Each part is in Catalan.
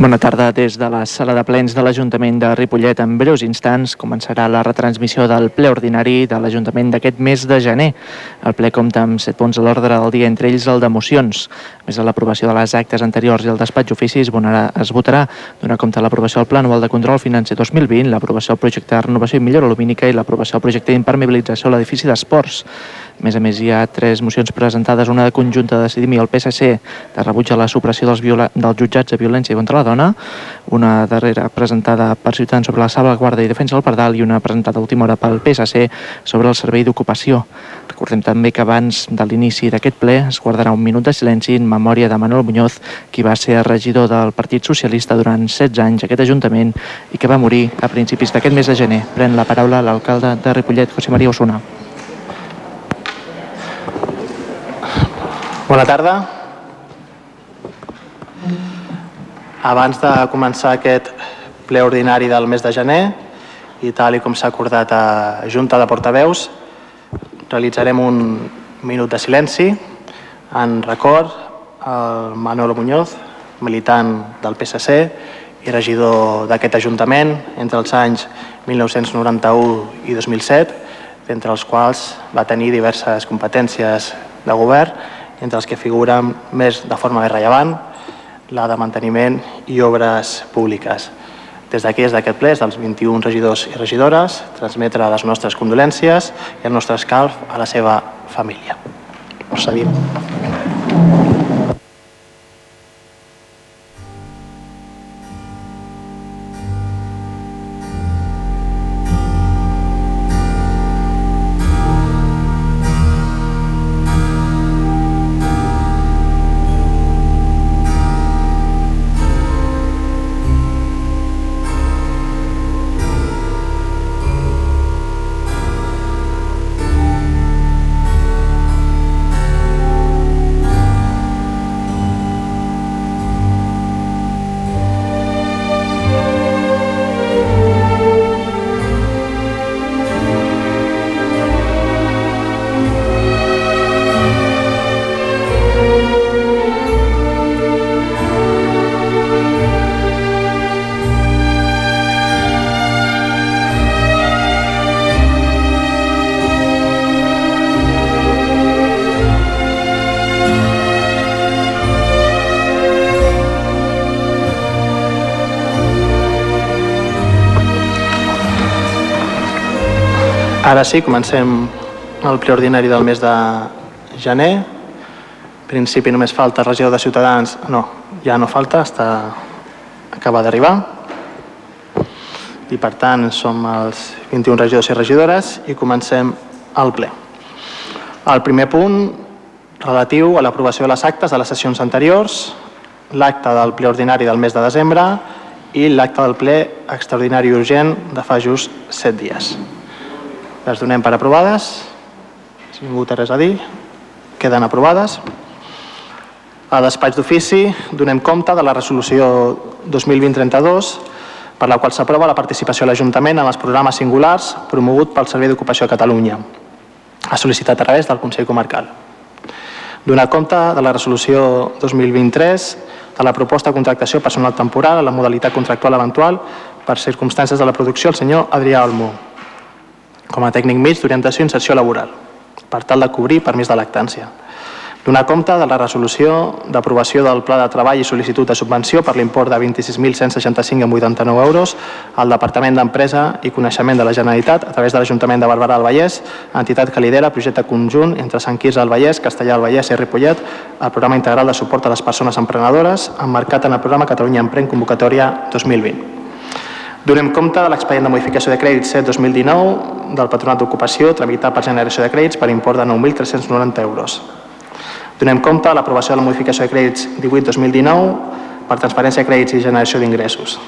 Bona tarda. Des de la sala de plens de l'Ajuntament de Ripollet, en breus instants, començarà la retransmissió del ple ordinari de l'Ajuntament d'aquest mes de gener. El ple compta amb set punts a l'ordre del dia, entre ells el de mocions. A més de l'aprovació de les actes anteriors i el despatx ofici es votarà, donar compte de l'aprovació del Pla Anual de Control Financer 2020, l'aprovació del projecte de renovació i millora lumínica i l'aprovació del projecte d'impermeabilització a l'edifici d'esports. A més a més, hi ha tres mocions presentades, una de conjunta de Decidim i el PSC, de rebuig a la supressió dels, dels jutjats de violència contra la dona, una darrera presentada per Ciutadans sobre la salvaguarda i defensa del Pardal i una presentada a última hora pel PSC sobre el servei d'ocupació. Recordem també que abans de l'inici d'aquest ple es guardarà un minut de silenci en memòria de Manuel Muñoz, qui va ser regidor del Partit Socialista durant 16 anys a aquest Ajuntament i que va morir a principis d'aquest mes de gener. Pren la paraula l'alcalde de Ripollet, José María Osuna. Bona tarda. Abans de començar aquest ple ordinari del mes de gener i tal i com s'ha acordat a Junta de Portaveus, realitzarem un minut de silenci en record al Manolo Muñoz, militant del PSC i regidor d'aquest Ajuntament entre els anys 1991 i 2007, entre els quals va tenir diverses competències de govern entre els que figuren més de forma més rellevant la de manteniment i obres públiques. Des d'aquí, des d'aquest ple, dels 21 regidors i regidores, transmetre les nostres condolències i el nostre escalf a la seva família. Procedim. Ara sí, comencem el preordinari del mes de gener. En principi només falta regidor de Ciutadans. No, ja no falta, està acaba d'arribar. I per tant som els 21 regidors i regidores i comencem el ple. El primer punt relatiu a l'aprovació de les actes de les sessions anteriors, l'acte del ple ordinari del mes de desembre i l'acte del ple extraordinari urgent de fa just 7 dies. Les donem per aprovades. Si ningú té res a dir, queden aprovades. A despatx d'ofici donem compte de la resolució 2020-32 per la qual s'aprova la participació a l'Ajuntament en els programes singulars promogut pel Servei d'Ocupació a Catalunya, ha sol·licitat a través del Consell Comarcal. Donar compte de la resolució 2023 de la proposta de contractació personal temporal a la modalitat contractual eventual per circumstàncies de la producció el senyor Adrià Olmo, com a tècnic mig d'orientació i inserció laboral, per tal de cobrir permís de lactància. Donar compte de la resolució d'aprovació del Pla de Treball i sol·licitud de subvenció per l'import de 26.165,89 euros al Departament d'Empresa i Coneixement de la Generalitat a través de l'Ajuntament de Barberà del Vallès, entitat que lidera projecte conjunt entre Sant Quirze del Vallès, Castellà del Vallès i Ripollet, el programa integral de suport a les persones emprenedores, emmarcat en el programa Catalunya Emprèn Convocatòria 2020. Donem compte de l'expedient de modificació de crèdits 7-2019 del Patronat d'Ocupació tramitat per generació de crèdits per import de 9.390 euros. Donem compte de l'aprovació de la modificació de crèdits 18-2019 per transferència de crèdits i generació d'ingressos.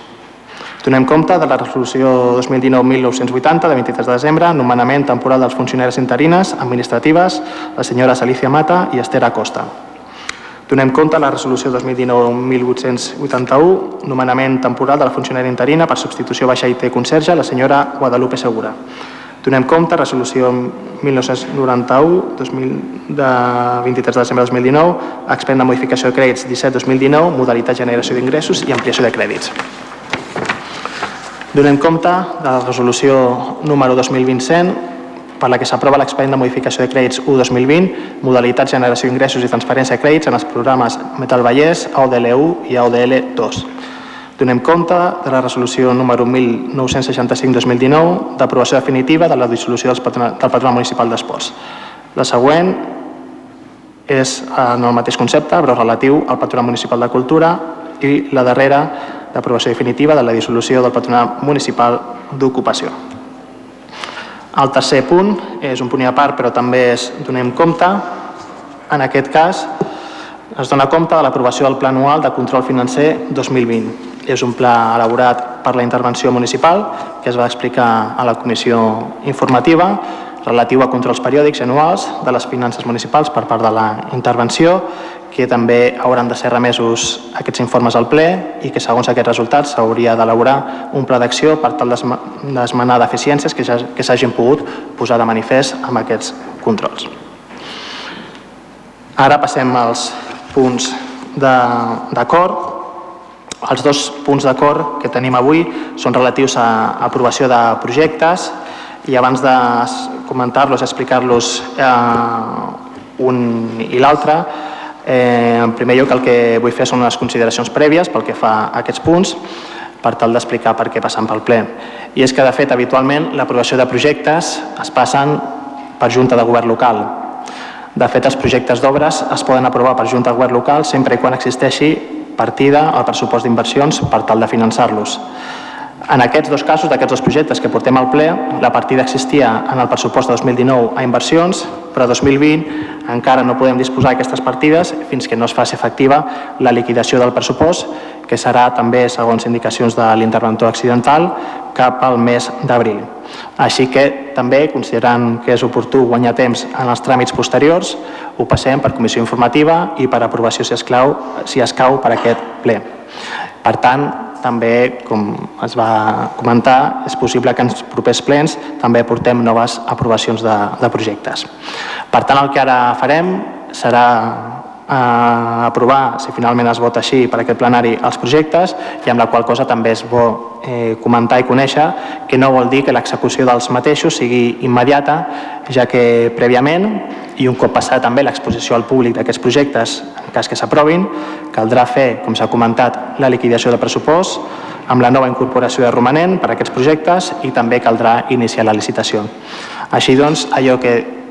Donem compte de la resolució 2019-1980 de 23 de desembre, nomenament temporal dels funcionaris interines administratives, la senyora Alicia Mata i Esther Acosta. Donem compte de la resolució 2019-1881, nomenament temporal de la funcionària interina per substitució baixa IT conserge, la senyora Guadalupe Segura. Donem compte, resolució 1991 2000, de 23 de desembre de 2019, expedient de modificació de crèdits 17-2019, modalitat generació d'ingressos i ampliació de crèdits. Donem compte de la resolució número 2020 per la que s'aprova l'expedient de modificació de crèdits 1-2020, modalitat generació d'ingressos i transferència de crèdits en els programes Metal Vallès, AODL1 i AODL2. Donem compte de la resolució número 1965-2019 d'aprovació definitiva de la dissolució del Patronat Municipal d'Esports. La següent és en el mateix concepte, però relatiu al Patronat Municipal de Cultura i la darrera d'aprovació definitiva de la dissolució del Patronat Municipal d'Ocupació. El tercer punt és un punt a part, però també és donem compte. En aquest cas, es dona compte de l'aprovació del Pla Anual de Control Financer 2020 és un pla elaborat per la intervenció municipal que es va explicar a la comissió informativa relatiu a controls periòdics anuals de les finances municipals per part de la intervenció que també hauran de ser remesos aquests informes al ple i que segons aquests resultats s'hauria d'elaborar un pla d'acció per tal d'esmenar deficiències que s'hagin pogut posar de manifest amb aquests controls. Ara passem als punts d'acord els dos punts d'acord que tenim avui són relatius a aprovació de projectes i abans de comentar-los, explicar-los eh, un i l'altre, eh, en primer lloc el que vull fer són unes consideracions prèvies pel que fa a aquests punts per tal d'explicar per què passen pel ple. I és que, de fet, habitualment l'aprovació de projectes es passen per Junta de Govern local. De fet, els projectes d'obres es poden aprovar per Junta de Govern local sempre i quan existeixi partida al pressupost d'inversions per tal de finançar-los. En aquests dos casos, d'aquests dos projectes que portem al ple, la partida existia en el pressupost de 2019 a inversions, però a 2020 encara no podem disposar d'aquestes partides fins que no es faci efectiva la liquidació del pressupost, que serà també, segons indicacions de l'interventor accidental, cap al mes d'abril. Així que també, considerant que és oportú guanyar temps en els tràmits posteriors, ho passem per comissió informativa i per aprovació, si esclau, si escau, per aquest ple. Per tant, també, com es va comentar, és possible que en els propers plens també portem noves aprovacions de, de projectes. Per tant, el que ara farem serà a aprovar, si finalment es vota així per aquest plenari, els projectes i amb la qual cosa també és bo eh, comentar i conèixer que no vol dir que l'execució dels mateixos sigui immediata, ja que prèviament i un cop passat també l'exposició al públic d'aquests projectes, en cas que s'aprovin, caldrà fer, com s'ha comentat, la liquidació de pressupost amb la nova incorporació de romanent per a aquests projectes i també caldrà iniciar la licitació. Així doncs, allò que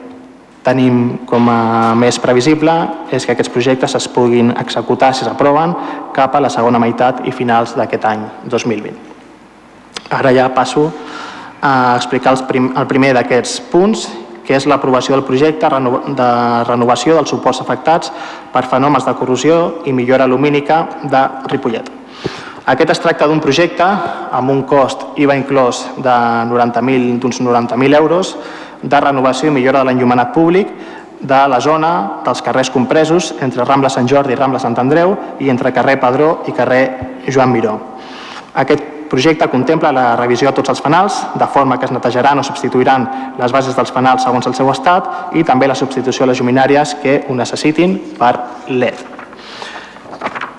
tenim com a més previsible és que aquests projectes es puguin executar, si s'aproven, cap a la segona meitat i finals d'aquest any 2020. Ara ja passo a explicar prim, el primer d'aquests punts, que és l'aprovació del projecte de renovació dels suports afectats per fenòmens de corrosió i millora lumínica de Ripollet. Aquest es tracta d'un projecte amb un cost IVA inclòs d'uns 90.000 euros de renovació i millora de l'enllumenat públic de la zona dels carrers compresos entre Rambla Sant Jordi i Rambla Sant Andreu i entre carrer Padró i carrer Joan Miró. Aquest projecte contempla la revisió de tots els fanals, de forma que es netejaran o substituiran les bases dels fanals segons el seu estat i també la substitució de les lluminàries que ho necessitin per LED.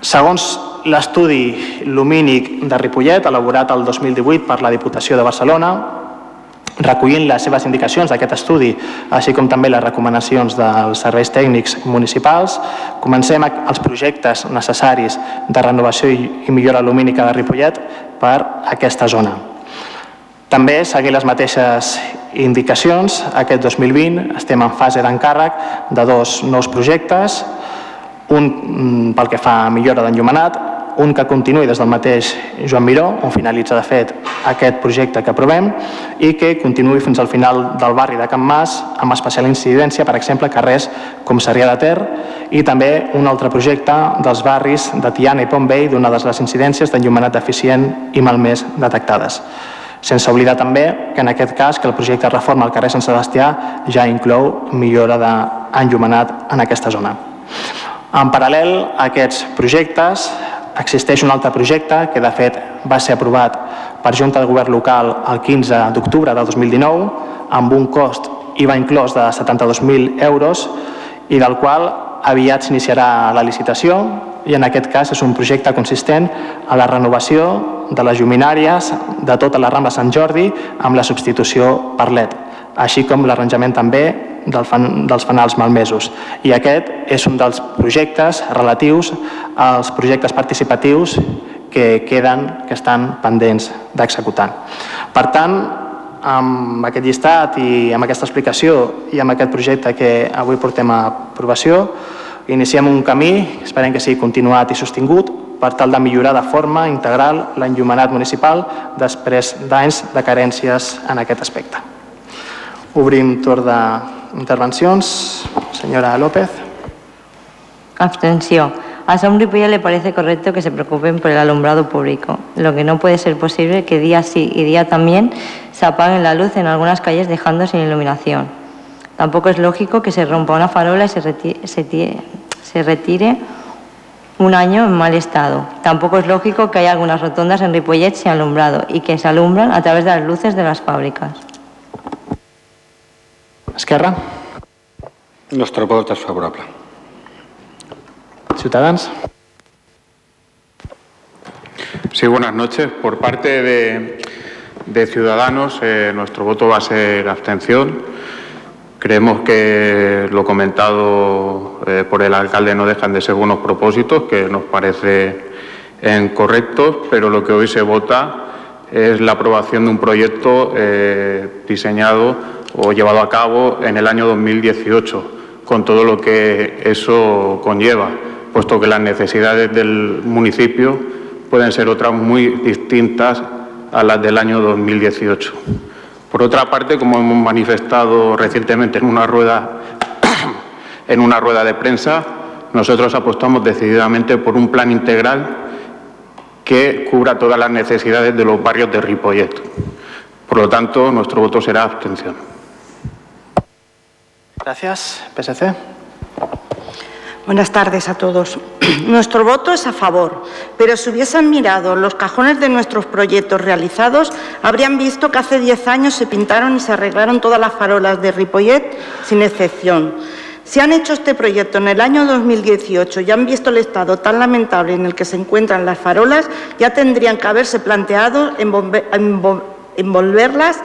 Segons l'estudi lumínic de Ripollet, elaborat el 2018 per la Diputació de Barcelona, recollint les seves indicacions d'aquest estudi, així com també les recomanacions dels serveis tècnics municipals, comencem els projectes necessaris de renovació i millora lumínica de Ripollet per aquesta zona. També, seguint les mateixes indicacions, aquest 2020 estem en fase d'encàrrec de dos nous projectes, un mm, pel que fa a millora d'enllumenat, un que continuï des del mateix Joan Miró, on finalitza de fet aquest projecte que aprovem, i que continuï fins al final del barri de Can Mas, amb especial incidència, per exemple, carrers com Sarrià de Ter, i també un altre projecte dels barris de Tiana i Pont Vell, donades les incidències d'enllumenat deficient i malmès detectades. Sense oblidar també que en aquest cas que el projecte de reforma al carrer Sant Sebastià ja inclou millora d'enllumenat en aquesta zona. En paral·lel a aquests projectes existeix un altre projecte que de fet va ser aprovat per Junta de Govern Local el 15 d'octubre del 2019 amb un cost IVA inclòs de 72.000 euros i del qual aviat s'iniciarà la licitació i en aquest cas és un projecte consistent a la renovació de les lluminàries de tota la Rambla Sant Jordi amb la substitució per LED, així com l'arranjament també del fan, dels fanals malmesos. I aquest és un dels projectes relatius als projectes participatius que queden, que estan pendents d'executar. Per tant, amb aquest llistat i amb aquesta explicació i amb aquest projecte que avui portem a aprovació, iniciem un camí, esperem que sigui continuat i sostingut, per tal de millorar de forma integral l'enllumenat municipal després d'anys de carències en aquest aspecte. Obrim torn d'intervencions. Senyora López. Abstención. A Sam Ripollet le parece correcto que se preocupen por el alumbrado público. Lo que no puede ser posible que día sí y día también se apague la luz en algunas calles dejando sin iluminación. Tampoco es lógico que se rompa una farola y se retire, se retire un año en mal estado. Tampoco es lógico que haya algunas rotondas en Ripollet sin alumbrado y que se alumbran a través de las luces de las fábricas. Esquerra. Nuestro voto es favorable. Ciudadanos. Sí, buenas noches. Por parte de, de Ciudadanos, eh, nuestro voto va a ser abstención. Creemos que lo comentado eh, por el alcalde no dejan de ser buenos propósitos, que nos parece correctos, pero lo que hoy se vota es la aprobación de un proyecto eh, diseñado o llevado a cabo en el año 2018, con todo lo que eso conlleva, puesto que las necesidades del municipio pueden ser otras muy distintas a las del año 2018. Por otra parte, como hemos manifestado recientemente en una rueda, en una rueda de prensa, nosotros apostamos decididamente por un plan integral que cubra todas las necesidades de los barrios de Ripollet. Por lo tanto, nuestro voto será abstención. Gracias. PSC. Buenas tardes a todos. Nuestro voto es a favor, pero si hubiesen mirado los cajones de nuestros proyectos realizados, habrían visto que hace 10 años se pintaron y se arreglaron todas las farolas de Ripollet, sin excepción. Si han hecho este proyecto en el año 2018 y han visto el estado tan lamentable en el que se encuentran las farolas, ya tendrían que haberse planteado envolverlas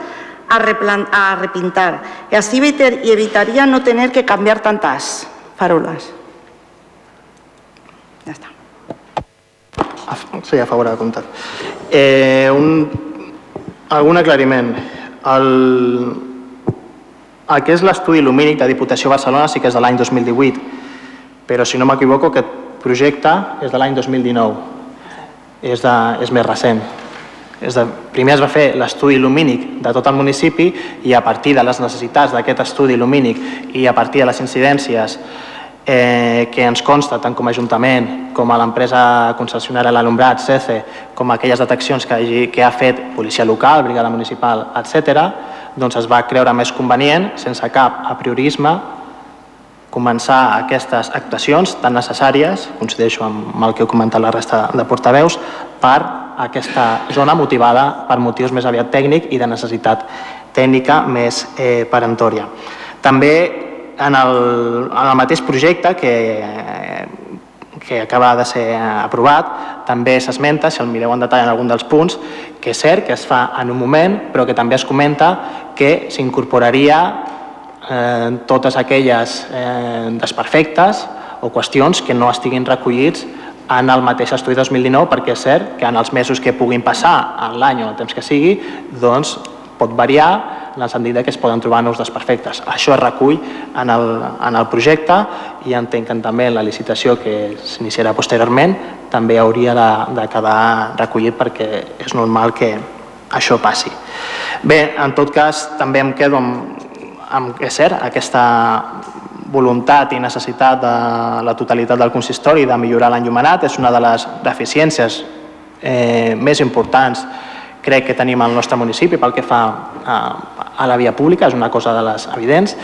a, repintar y así evitaría no tener que cambiar tantas farolas. Ja està. Sí, a favor de comptat. Eh, un, algun aclariment. El, el que és l'estudi lumínic de Diputació Barcelona sí que és de l'any 2018, però si no m'equivoco aquest projecte és de l'any 2019. És, de, és més recent. És de, primer es va fer l'estudi lumínic de tot el municipi i a partir de les necessitats d'aquest estudi lumínic i a partir de les incidències eh, que ens consta tant com a Ajuntament com a l'empresa concessionària l'Alumbrat, CECE, com aquelles deteccions que, hagi, que ha fet policia local, brigada municipal, etc., doncs es va creure més convenient, sense cap a priorisme, començar aquestes actuacions tan necessàries, coincideixo amb el que heu comentat la resta de portaveus, per aquesta zona motivada per motius més aviat tècnic i de necessitat tècnica més eh, perentòria. També en el, en el mateix projecte que, que acaba de ser aprovat, també s'esmenta, si el mireu en detall en algun dels punts, que és cert que es fa en un moment, però que també es comenta que s'incorporaria eh, totes aquelles eh, desperfectes o qüestions que no estiguin recollits en el mateix estudi 2019 perquè és cert que en els mesos que puguin passar en l'any o el temps que sigui doncs pot variar en el sentit que es poden trobar nous desperfectes. Això es recull en el, en el projecte i entenc que també la licitació que s'iniciarà posteriorment també hauria de, de quedar recollit perquè és normal que això passi. Bé, en tot cas, també em quedo amb, amb és cert, aquesta voluntat i necessitat de la totalitat del consistori de millorar l'enllumenat és una de les deficiències eh, més importants crec que tenim al nostre municipi pel que fa a, a la via pública, és una cosa de les evidents.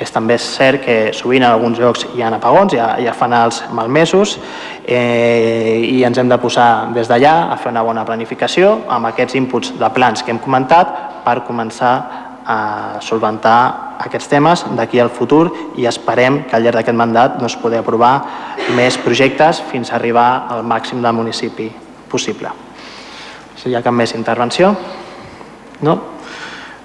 És també cert que sovint en alguns llocs hi ha apagons, hi ha, hi ha fanals malmesos eh, i ens hem de posar des d'allà a fer una bona planificació amb aquests inputs de plans que hem comentat per començar a solventar aquests temes d'aquí al futur i esperem que al llarg d'aquest mandat es pugui aprovar més projectes fins a arribar al màxim del municipi possible. Si hi ha cap més intervenció? No?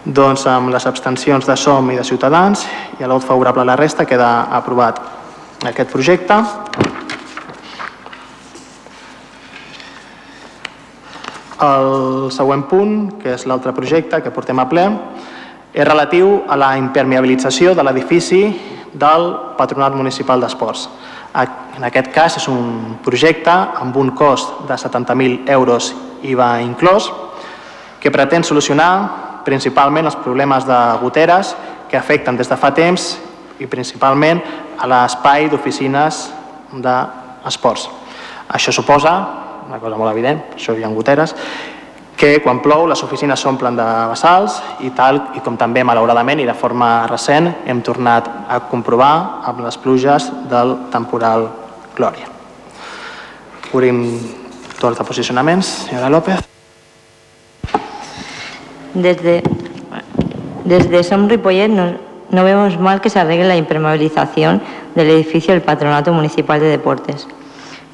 Doncs amb les abstencions de SOM i de Ciutadans i el vot favorable a la resta queda aprovat aquest projecte. El següent punt, que és l'altre projecte que portem a ple, és relatiu a la impermeabilització de l'edifici del Patronat Municipal d'Esports. En aquest cas és un projecte amb un cost de 70.000 euros IVA inclòs que pretén solucionar principalment els problemes de goteres que afecten des de fa temps i principalment a l'espai d'oficines d'esports. Això suposa, una cosa molt evident, això hi ha goteres, que quan plou les oficines s'omplen de bassals i tal i com també malauradament i de forma recent hem tornat a comprovar amb les pluges del temporal Glòria. Obrim torn de posicionaments. Senyora López. Desde, desde Som Ripollet no, no vemos mal que se arregle la impermeabilización del edificio del Patronato Municipal de Deportes,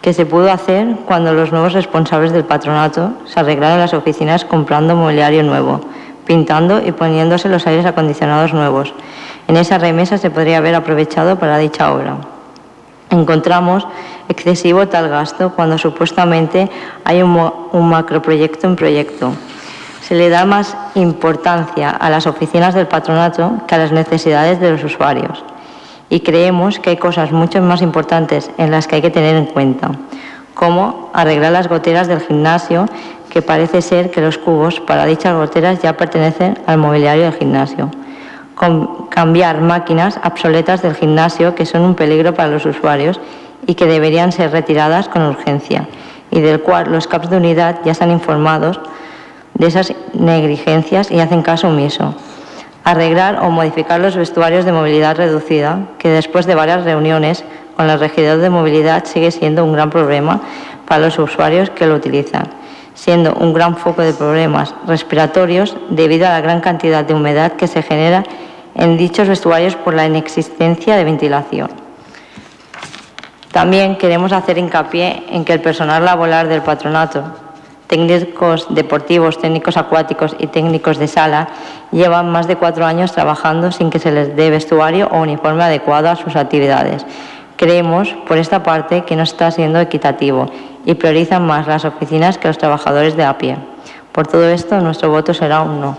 que se pudo hacer cuando los nuevos responsables del patronato se arreglaron las oficinas comprando mobiliario nuevo, pintando y poniéndose los aires acondicionados nuevos. En esa remesa se podría haber aprovechado para dicha obra. Encontramos excesivo tal gasto cuando supuestamente hay un, un macroproyecto en proyecto se le da más importancia a las oficinas del patronato que a las necesidades de los usuarios. Y creemos que hay cosas mucho más importantes en las que hay que tener en cuenta, como arreglar las goteras del gimnasio, que parece ser que los cubos para dichas goteras ya pertenecen al mobiliario del gimnasio. Cambiar máquinas obsoletas del gimnasio que son un peligro para los usuarios y que deberían ser retiradas con urgencia y del cual los CAPs de unidad ya están informados de esas negligencias y hacen caso omiso. Arreglar o modificar los vestuarios de movilidad reducida, que después de varias reuniones con la regidor de movilidad sigue siendo un gran problema para los usuarios que lo utilizan, siendo un gran foco de problemas respiratorios debido a la gran cantidad de humedad que se genera en dichos vestuarios por la inexistencia de ventilación. También queremos hacer hincapié en que el personal laboral del patronato, técnicos deportivos, técnicos acuáticos y técnicos de sala llevan más de cuatro años trabajando sin que se les dé vestuario o uniforme adecuado a sus actividades. Creemos, por esta parte, que no está siendo equitativo y priorizan más las oficinas que los trabajadores de a pie. Por todo esto, nuestro voto será un no.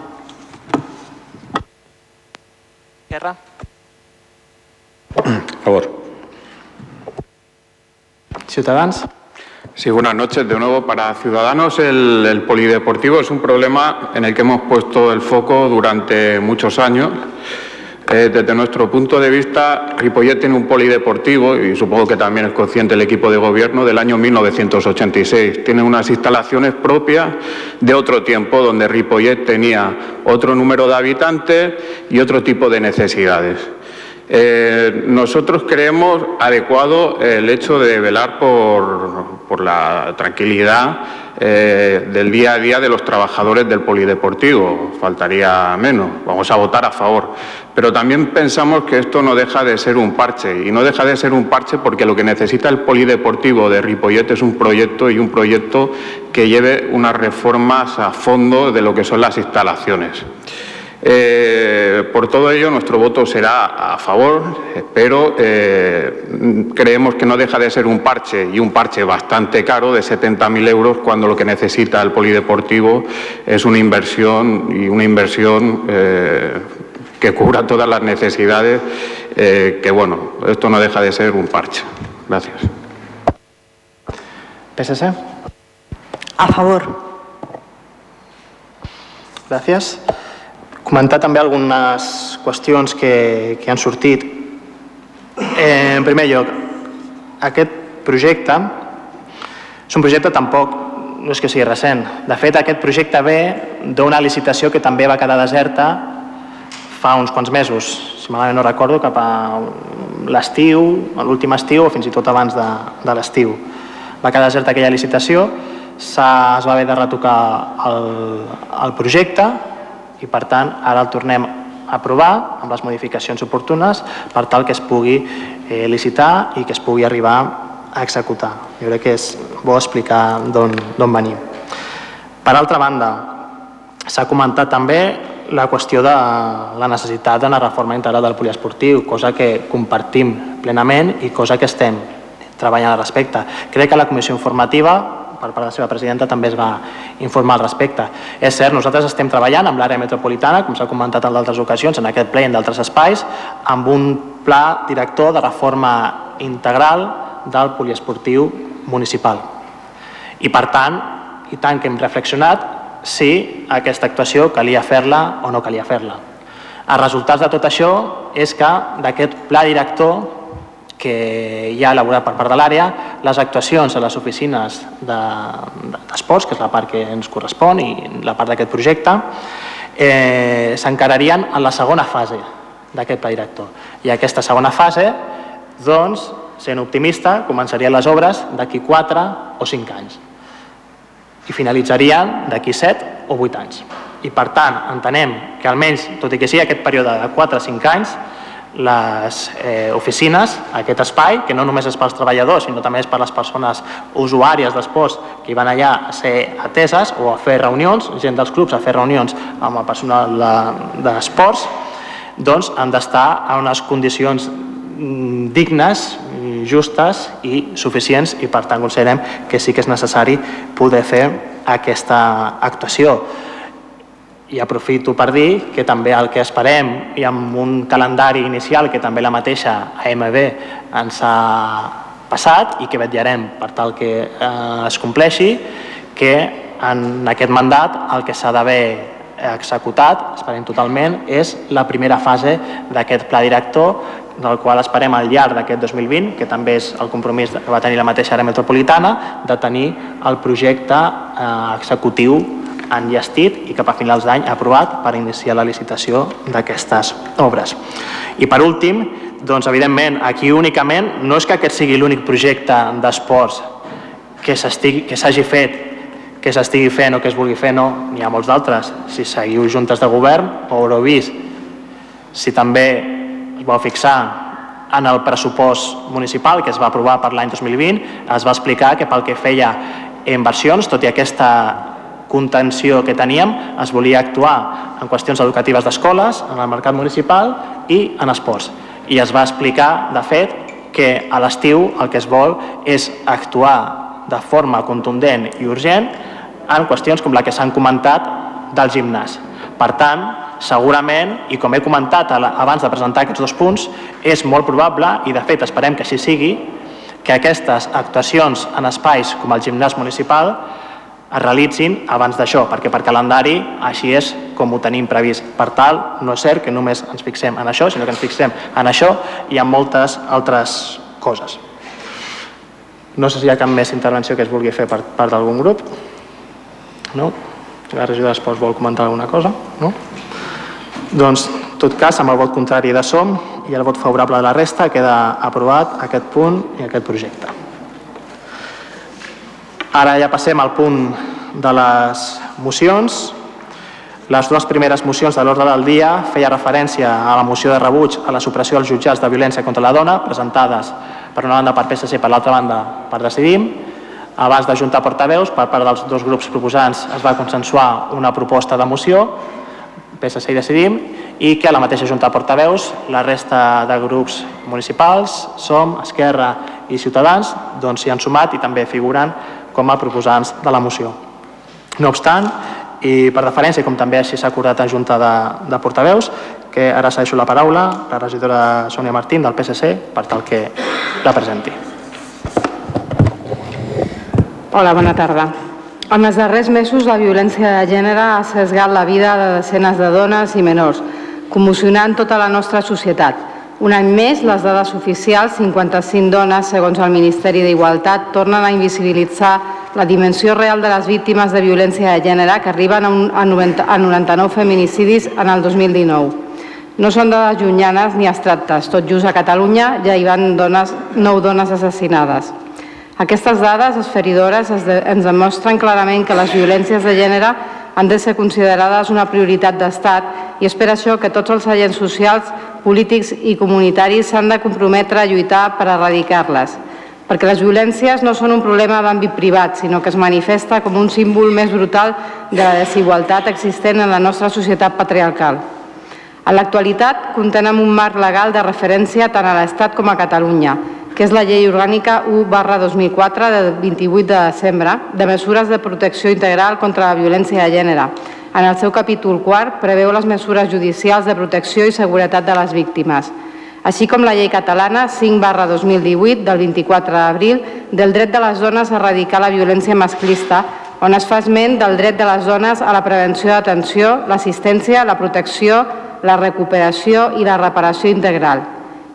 Guerra. Favor. Ciutadans. Sí, buenas noches. De nuevo, para Ciudadanos el, polideportivo es un problema en el que hemos puesto el foco durante muchos años. Eh, desde nuestro punto de vista, Ripollet tiene un polideportivo, y supongo que también es consciente el equipo de gobierno, del año 1986. Tiene unas instalaciones propias de otro tiempo, donde Ripollet tenía otro número de habitantes y otro tipo de necesidades. Eh, nosotros creemos adecuado el hecho de velar por, por la tranquilidad eh, del día a día de los trabajadores del polideportivo. Faltaría menos. Vamos a votar a favor. Pero también pensamos que esto no deja de ser un parche. Y no deja de ser un parche porque lo que necesita el polideportivo de Ripollet es un proyecto y un proyecto que lleve unas reformas a fondo de lo que son las instalaciones. Eh, por todo ello, nuestro voto será a favor, pero eh, creemos que no deja de ser un parche y un parche bastante caro de 70.000 euros cuando lo que necesita el polideportivo es una inversión y una inversión eh, que cubra todas las necesidades, eh, que bueno, esto no deja de ser un parche. Gracias. PSC. A favor. Gràcies. Comentar també algunes qüestions que, que han sortit. Eh, en primer lloc, aquest projecte és un projecte tampoc no és que sigui recent. De fet, aquest projecte ve d'una licitació que també va quedar deserta fa uns quants mesos, si malament no recordo, cap a l'estiu, l'últim estiu o fins i tot abans de, de l'estiu. Va quedar deserta aquella licitació, es va haver de retocar el, el projecte i per tant ara el tornem a aprovar amb les modificacions oportunes per tal que es pugui eh, licitar i que es pugui arribar a executar. Jo crec que és bo explicar d'on venim. Per altra banda, s'ha comentat també la qüestió de la necessitat d'una reforma integral del poliesportiu, cosa que compartim plenament i cosa que estem treballant al respecte. Crec que la comissió informativa per part de la seva presidenta també es va informar al respecte. És cert, nosaltres estem treballant amb l'àrea metropolitana, com s'ha comentat en d'altres ocasions, en aquest ple i en d'altres espais, amb un pla director de reforma integral del poliesportiu municipal. I per tant, i tant que hem reflexionat si aquesta actuació calia fer-la o no calia fer-la. Els resultats de tot això és que d'aquest pla director que hi ha elaborat per part de l'àrea, les actuacions a les oficines d'esports, de, que és la part que ens correspon i la part d'aquest projecte, eh, s'encararien en la segona fase d'aquest pla director. I aquesta segona fase, doncs, sent optimista, començarien les obres d'aquí 4 o 5 anys i finalitzarien d'aquí 7 o 8 anys. I per tant, entenem que almenys, tot i que sigui aquest període de 4 o 5 anys, les eh, oficines, aquest espai, que no només és pels treballadors, sinó també és per les persones usuàries d'esports que van allà a ser ateses o a fer reunions, gent dels clubs a fer reunions amb el personal d'esports, de, doncs han d'estar en unes condicions mm, dignes, justes i suficients i per tant considerem que sí que és necessari poder fer aquesta actuació. I aprofito per dir que també el que esperem i amb un calendari inicial que també la mateixa AMB ens ha passat i que vetllarem per tal que eh, es compleixi, que en aquest mandat el que s'ha d'haver executat, esperem totalment, és la primera fase d'aquest pla director del qual esperem al llarg d'aquest 2020, que també és el compromís que va tenir la mateixa àrea metropolitana, de tenir el projecte eh, executiu enllestit i cap a finals d'any aprovat per iniciar la licitació d'aquestes obres. I per últim, doncs evidentment, aquí únicament no és que aquest sigui l'únic projecte d'esports que s'hagi fet que s'estigui fent o que es vulgui fer, no, n'hi ha molts d'altres. Si seguiu juntes de govern, ho haureu vist. Si també es va fixar en el pressupost municipal que es va aprovar per l'any 2020, es va explicar que pel que feia inversions, tot i aquesta contenció que teníem, es volia actuar en qüestions educatives d'escoles, en el mercat municipal i en esports. I es va explicar, de fet, que a l'estiu el que es vol és actuar de forma contundent i urgent en qüestions com la que s'han comentat del gimnàs. Per tant, segurament, i com he comentat abans de presentar aquests dos punts, és molt probable, i de fet esperem que així sigui, que aquestes actuacions en espais com el gimnàs municipal es realitzin abans d'això, perquè per calendari així és com ho tenim previst. Per tal, no és cert que només ens fixem en això, sinó que ens fixem en això i en moltes altres coses. No sé si hi ha cap més intervenció que es vulgui fer per part d'algun grup. No? La regidora d'Esports vol comentar alguna cosa? No? Doncs, en tot cas, amb el vot contrari de SOM i el vot favorable de la resta, queda aprovat aquest punt i aquest projecte. Ara ja passem al punt de les mocions. Les dues primeres mocions de l'ordre del dia feia referència a la moció de rebuig a la supressió dels jutjats de violència contra la dona, presentades per una banda per PSC i per l'altra banda per Decidim. Abans d'ajuntar portaveus, per part dels dos grups proposants es va consensuar una proposta de moció PSC i Decidim, i que a la mateixa Junta de Portaveus la resta de grups municipals, SOM, Esquerra i Ciutadans, doncs s'hi han sumat i també figuren com a proposants de la moció. No obstant, i per deferència, com també així s'ha acordat en Junta de, de Portaveus, que ara cedeixo la paraula la regidora Sònia Martín del PSC per tal que la presenti. Hola, bona tarda. En els darrers mesos, la violència de gènere ha sesgat la vida de desenes de dones i menors, commocionant tota la nostra societat. Un any més, les dades oficials, 55 dones, segons el Ministeri d'Igualtat, tornen a invisibilitzar la dimensió real de les víctimes de violència de gènere, que arriben a, un, a, 90, a 99 feminicidis en el 2019. no són dades llunyanes ni abstractes. Tot just a Catalunya ja hi van dones, nou dones assassinades. Aquestes dades esferidores ens demostren clarament que les violències de gènere han de ser considerades una prioritat d'Estat i és per això que tots els agents socials, polítics i comunitaris s'han de comprometre a lluitar per erradicar-les, perquè les violències no són un problema d'àmbit privat, sinó que es manifesta com un símbol més brutal de la desigualtat existent en la nostra societat patriarcal. En l'actualitat amb un marc legal de referència tant a l'Estat com a Catalunya, que és la Llei Orgànica 1 barra 2004 de 28 de desembre de mesures de protecció integral contra la violència de gènere. En el seu capítol quart preveu les mesures judicials de protecció i seguretat de les víctimes, així com la llei catalana 5 barra 2018 del 24 d'abril del dret de les dones a erradicar la violència masclista, on es fa esment del dret de les dones a la prevenció d'atenció, l'assistència, la protecció, la recuperació i la reparació integral.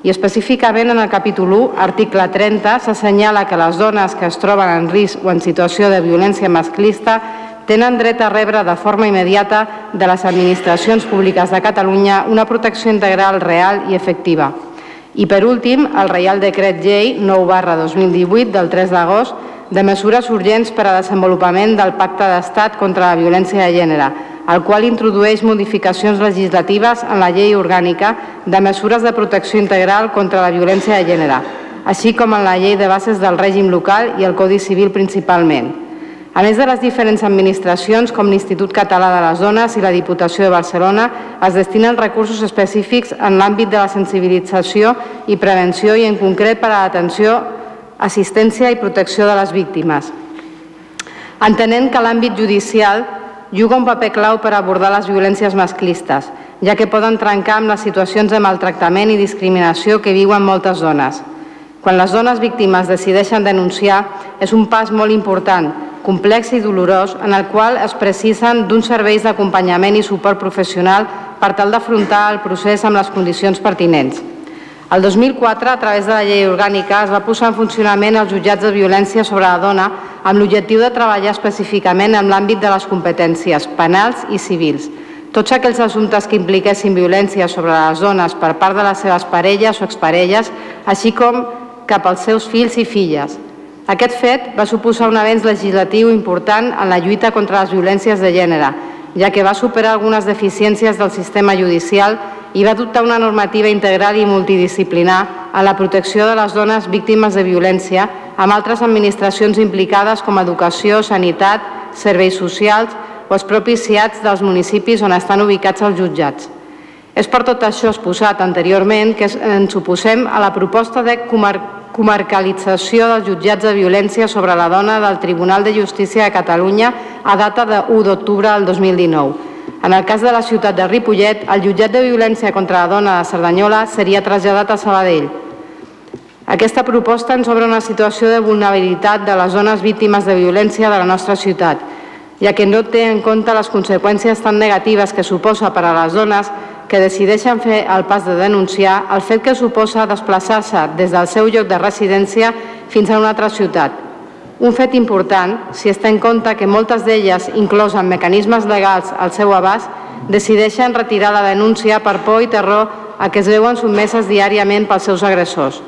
I específicament en el capítol 1, article 30, s'assenyala que les dones que es troben en risc o en situació de violència masclista tenen dret a rebre de forma immediata de les administracions públiques de Catalunya una protecció integral real i efectiva. I per últim, el Reial Decret Llei 9 barra 2018 del 3 d'agost de mesures urgents per a desenvolupament del Pacte d'Estat contra la violència de gènere, el qual introdueix modificacions legislatives en la llei orgànica de mesures de protecció integral contra la violència de gènere, així com en la llei de bases del règim local i el Codi Civil principalment. A més de les diferents administracions, com l'Institut Català de les Dones i la Diputació de Barcelona, es destinen recursos específics en l'àmbit de la sensibilització i prevenció i en concret per a l'atenció, assistència i protecció de les víctimes. Entenent que l'àmbit judicial juga un paper clau per abordar les violències masclistes, ja que poden trencar amb les situacions de maltractament i discriminació que viuen moltes dones. Quan les dones víctimes decideixen denunciar, és un pas molt important, complex i dolorós, en el qual es precisen d'uns serveis d'acompanyament i suport professional per tal d'afrontar el procés amb les condicions pertinents. El 2004, a través de la llei orgànica, es va posar en funcionament els jutjats de violència sobre la dona amb l'objectiu de treballar específicament en l'àmbit de les competències penals i civils. Tots aquells assumptes que impliquessin violència sobre les dones per part de les seves parelles o exparelles, així com cap als seus fills i filles. Aquest fet va suposar un avenç legislatiu important en la lluita contra les violències de gènere, ja que va superar algunes deficiències del sistema judicial i va adoptar una normativa integral i multidisciplinar a la protecció de les dones víctimes de violència amb altres administracions implicades com educació, sanitat, serveis socials o els propis CIATs dels municipis on estan ubicats els jutjats. És per tot això exposat anteriorment que ens oposem a la proposta de comarcalització dels jutjats de violència sobre la dona del Tribunal de Justícia de Catalunya a data de 1 d'octubre del 2019. En el cas de la ciutat de Ripollet, el jutjat de violència contra la dona de Cerdanyola seria traslladat a Sabadell. Aquesta proposta ens obre una situació de vulnerabilitat de les zones víctimes de violència de la nostra ciutat, ja que no té en compte les conseqüències tan negatives que suposa per a les dones que decideixen fer el pas de denunciar el fet que suposa desplaçar-se des del seu lloc de residència fins a una altra ciutat. Un fet important si es té en compte que moltes d'elles, inclòs amb mecanismes legals al seu abast, decideixen retirar la denúncia per por i terror a què es veuen sotmeses diàriament pels seus agressors.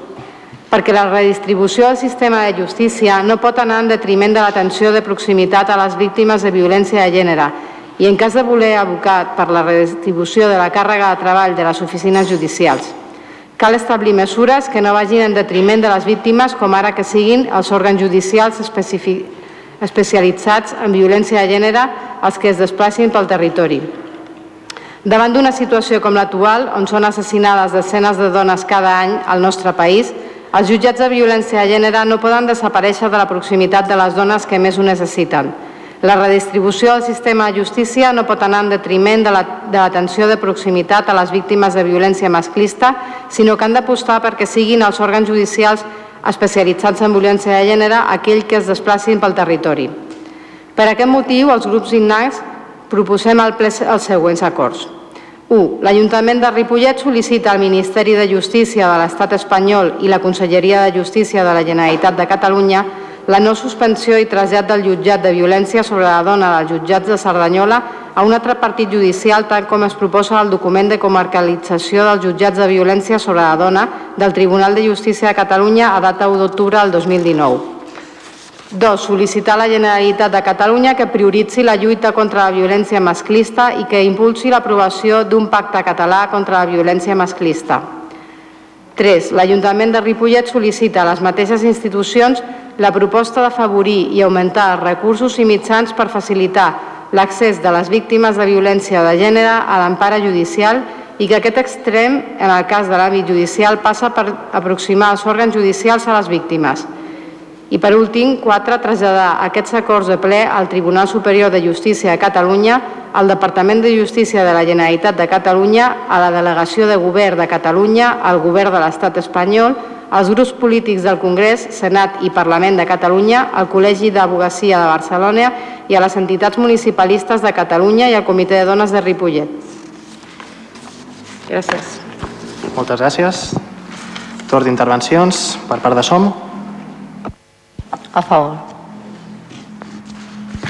Perquè la redistribució del sistema de justícia no pot anar en detriment de l'atenció de proximitat a les víctimes de violència de gènere i en cas de voler abocar per la redistribució de la càrrega de treball de les oficines judicials. Cal establir mesures que no vagin en detriment de les víctimes, com ara que siguin els òrgans judicials especialitzats en violència de gènere els que es desplacin pel territori. Davant d'una situació com l'actual, on són assassinades desenes de dones cada any al nostre país, els jutjats de violència de gènere no poden desaparèixer de la proximitat de les dones que més ho necessiten, la redistribució del sistema de justícia no pot anar en detriment de l'atenció la, de, de proximitat a les víctimes de violència masclista, sinó que han d'apostar perquè siguin els òrgans judicials especialitzats en violència de gènere aquell que es desplacin pel territori. Per aquest motiu, els grups innats proposem al ple els següents acords. 1. L'Ajuntament de Ripollet sol·licita al Ministeri de Justícia de l'Estat espanyol i la Conselleria de Justícia de la Generalitat de Catalunya la no suspensió i trasllat del jutjat de violència sobre la dona dels jutjats de Cerdanyola a un altre partit judicial tal com es proposa al document de comarcalització dels jutjats de violència sobre la dona del Tribunal de Justícia de Catalunya a data 1 d'octubre del 2019. 2. Sol·licitar a la Generalitat de Catalunya que prioritzi la lluita contra la violència masclista i que impulsi l'aprovació d'un pacte català contra la violència masclista. 3. L'Ajuntament de Ripollet sol·licita a les mateixes institucions la proposta d'afavorir i augmentar els recursos i mitjans per facilitar l'accés de les víctimes de violència de gènere a l'empara judicial i que aquest extrem, en el cas de l'àmbit judicial, passa per aproximar els òrgans judicials a les víctimes. I per últim, quatre, traslladar aquests acords de ple al Tribunal Superior de Justícia de Catalunya, al Departament de Justícia de la Generalitat de Catalunya, a la Delegació de Govern de Catalunya, al Govern de l'Estat espanyol, als grups polítics del Congrés, Senat i Parlament de Catalunya, al Col·legi d'Abogacia de Barcelona i a les entitats municipalistes de Catalunya i al Comitè de Dones de Ripollet. Gràcies. Moltes gràcies. Torn d'intervencions per part de SOM. A favor.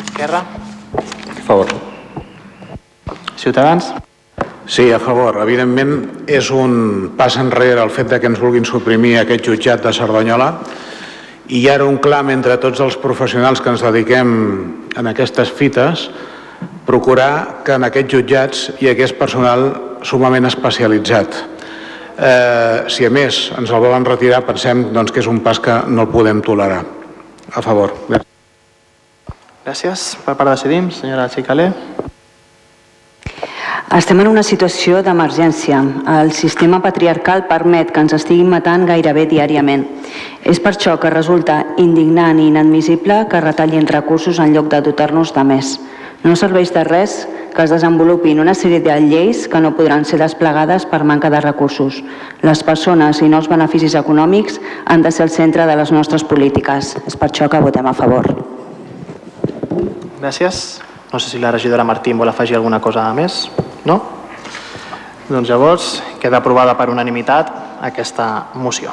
Esquerra. A favor. Ciutadans. Sí, a favor. Evidentment, és un pas enrere el fet de que ens vulguin suprimir aquest jutjat de Cerdanyola i hi ha un clam entre tots els professionals que ens dediquem en aquestes fites procurar que en aquests jutjats hi hagués personal sumament especialitzat. Eh, si a més ens el volen retirar, pensem doncs, que és un pas que no el podem tolerar. A favor. Gràcies. Per part de Cidim, senyora Xicalé. Estem en una situació d'emergència. El sistema patriarcal permet que ens estiguin matant gairebé diàriament. És per això que resulta indignant i inadmissible que retallin recursos en lloc de dotar-nos de més. No serveix de res que es desenvolupin una sèrie de lleis que no podran ser desplegades per manca de recursos. Les persones i no els beneficis econòmics han de ser el centre de les nostres polítiques. És per això que votem a favor. Gràcies. No sé si la regidora Martín vol afegir alguna cosa més. No? Doncs llavors queda aprovada per unanimitat aquesta moció.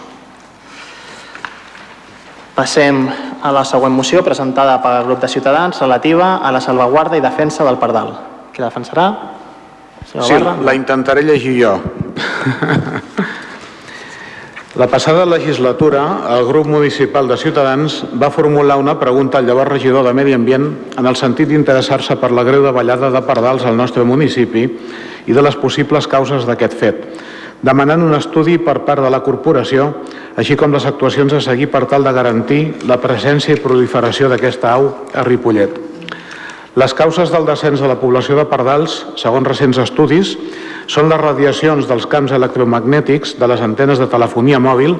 Passem a la següent moció presentada pel grup de Ciutadans relativa a la salvaguarda i defensa del Pardal. Qui la defensarà? Senyor Sí, Barra? la intentaré llegir jo. La passada legislatura, el grup municipal de Ciutadans va formular una pregunta al llavors regidor de Medi Ambient en el sentit d'interessar-se per la greu davallada de pardals al nostre municipi i de les possibles causes d'aquest fet, demanant un estudi per part de la corporació, així com les actuacions a seguir per tal de garantir la presència i proliferació d'aquesta au a Ripollet. Les causes del descens de la població de pardals, segons recents estudis, són les radiacions dels camps electromagnètics de les antenes de telefonia mòbil,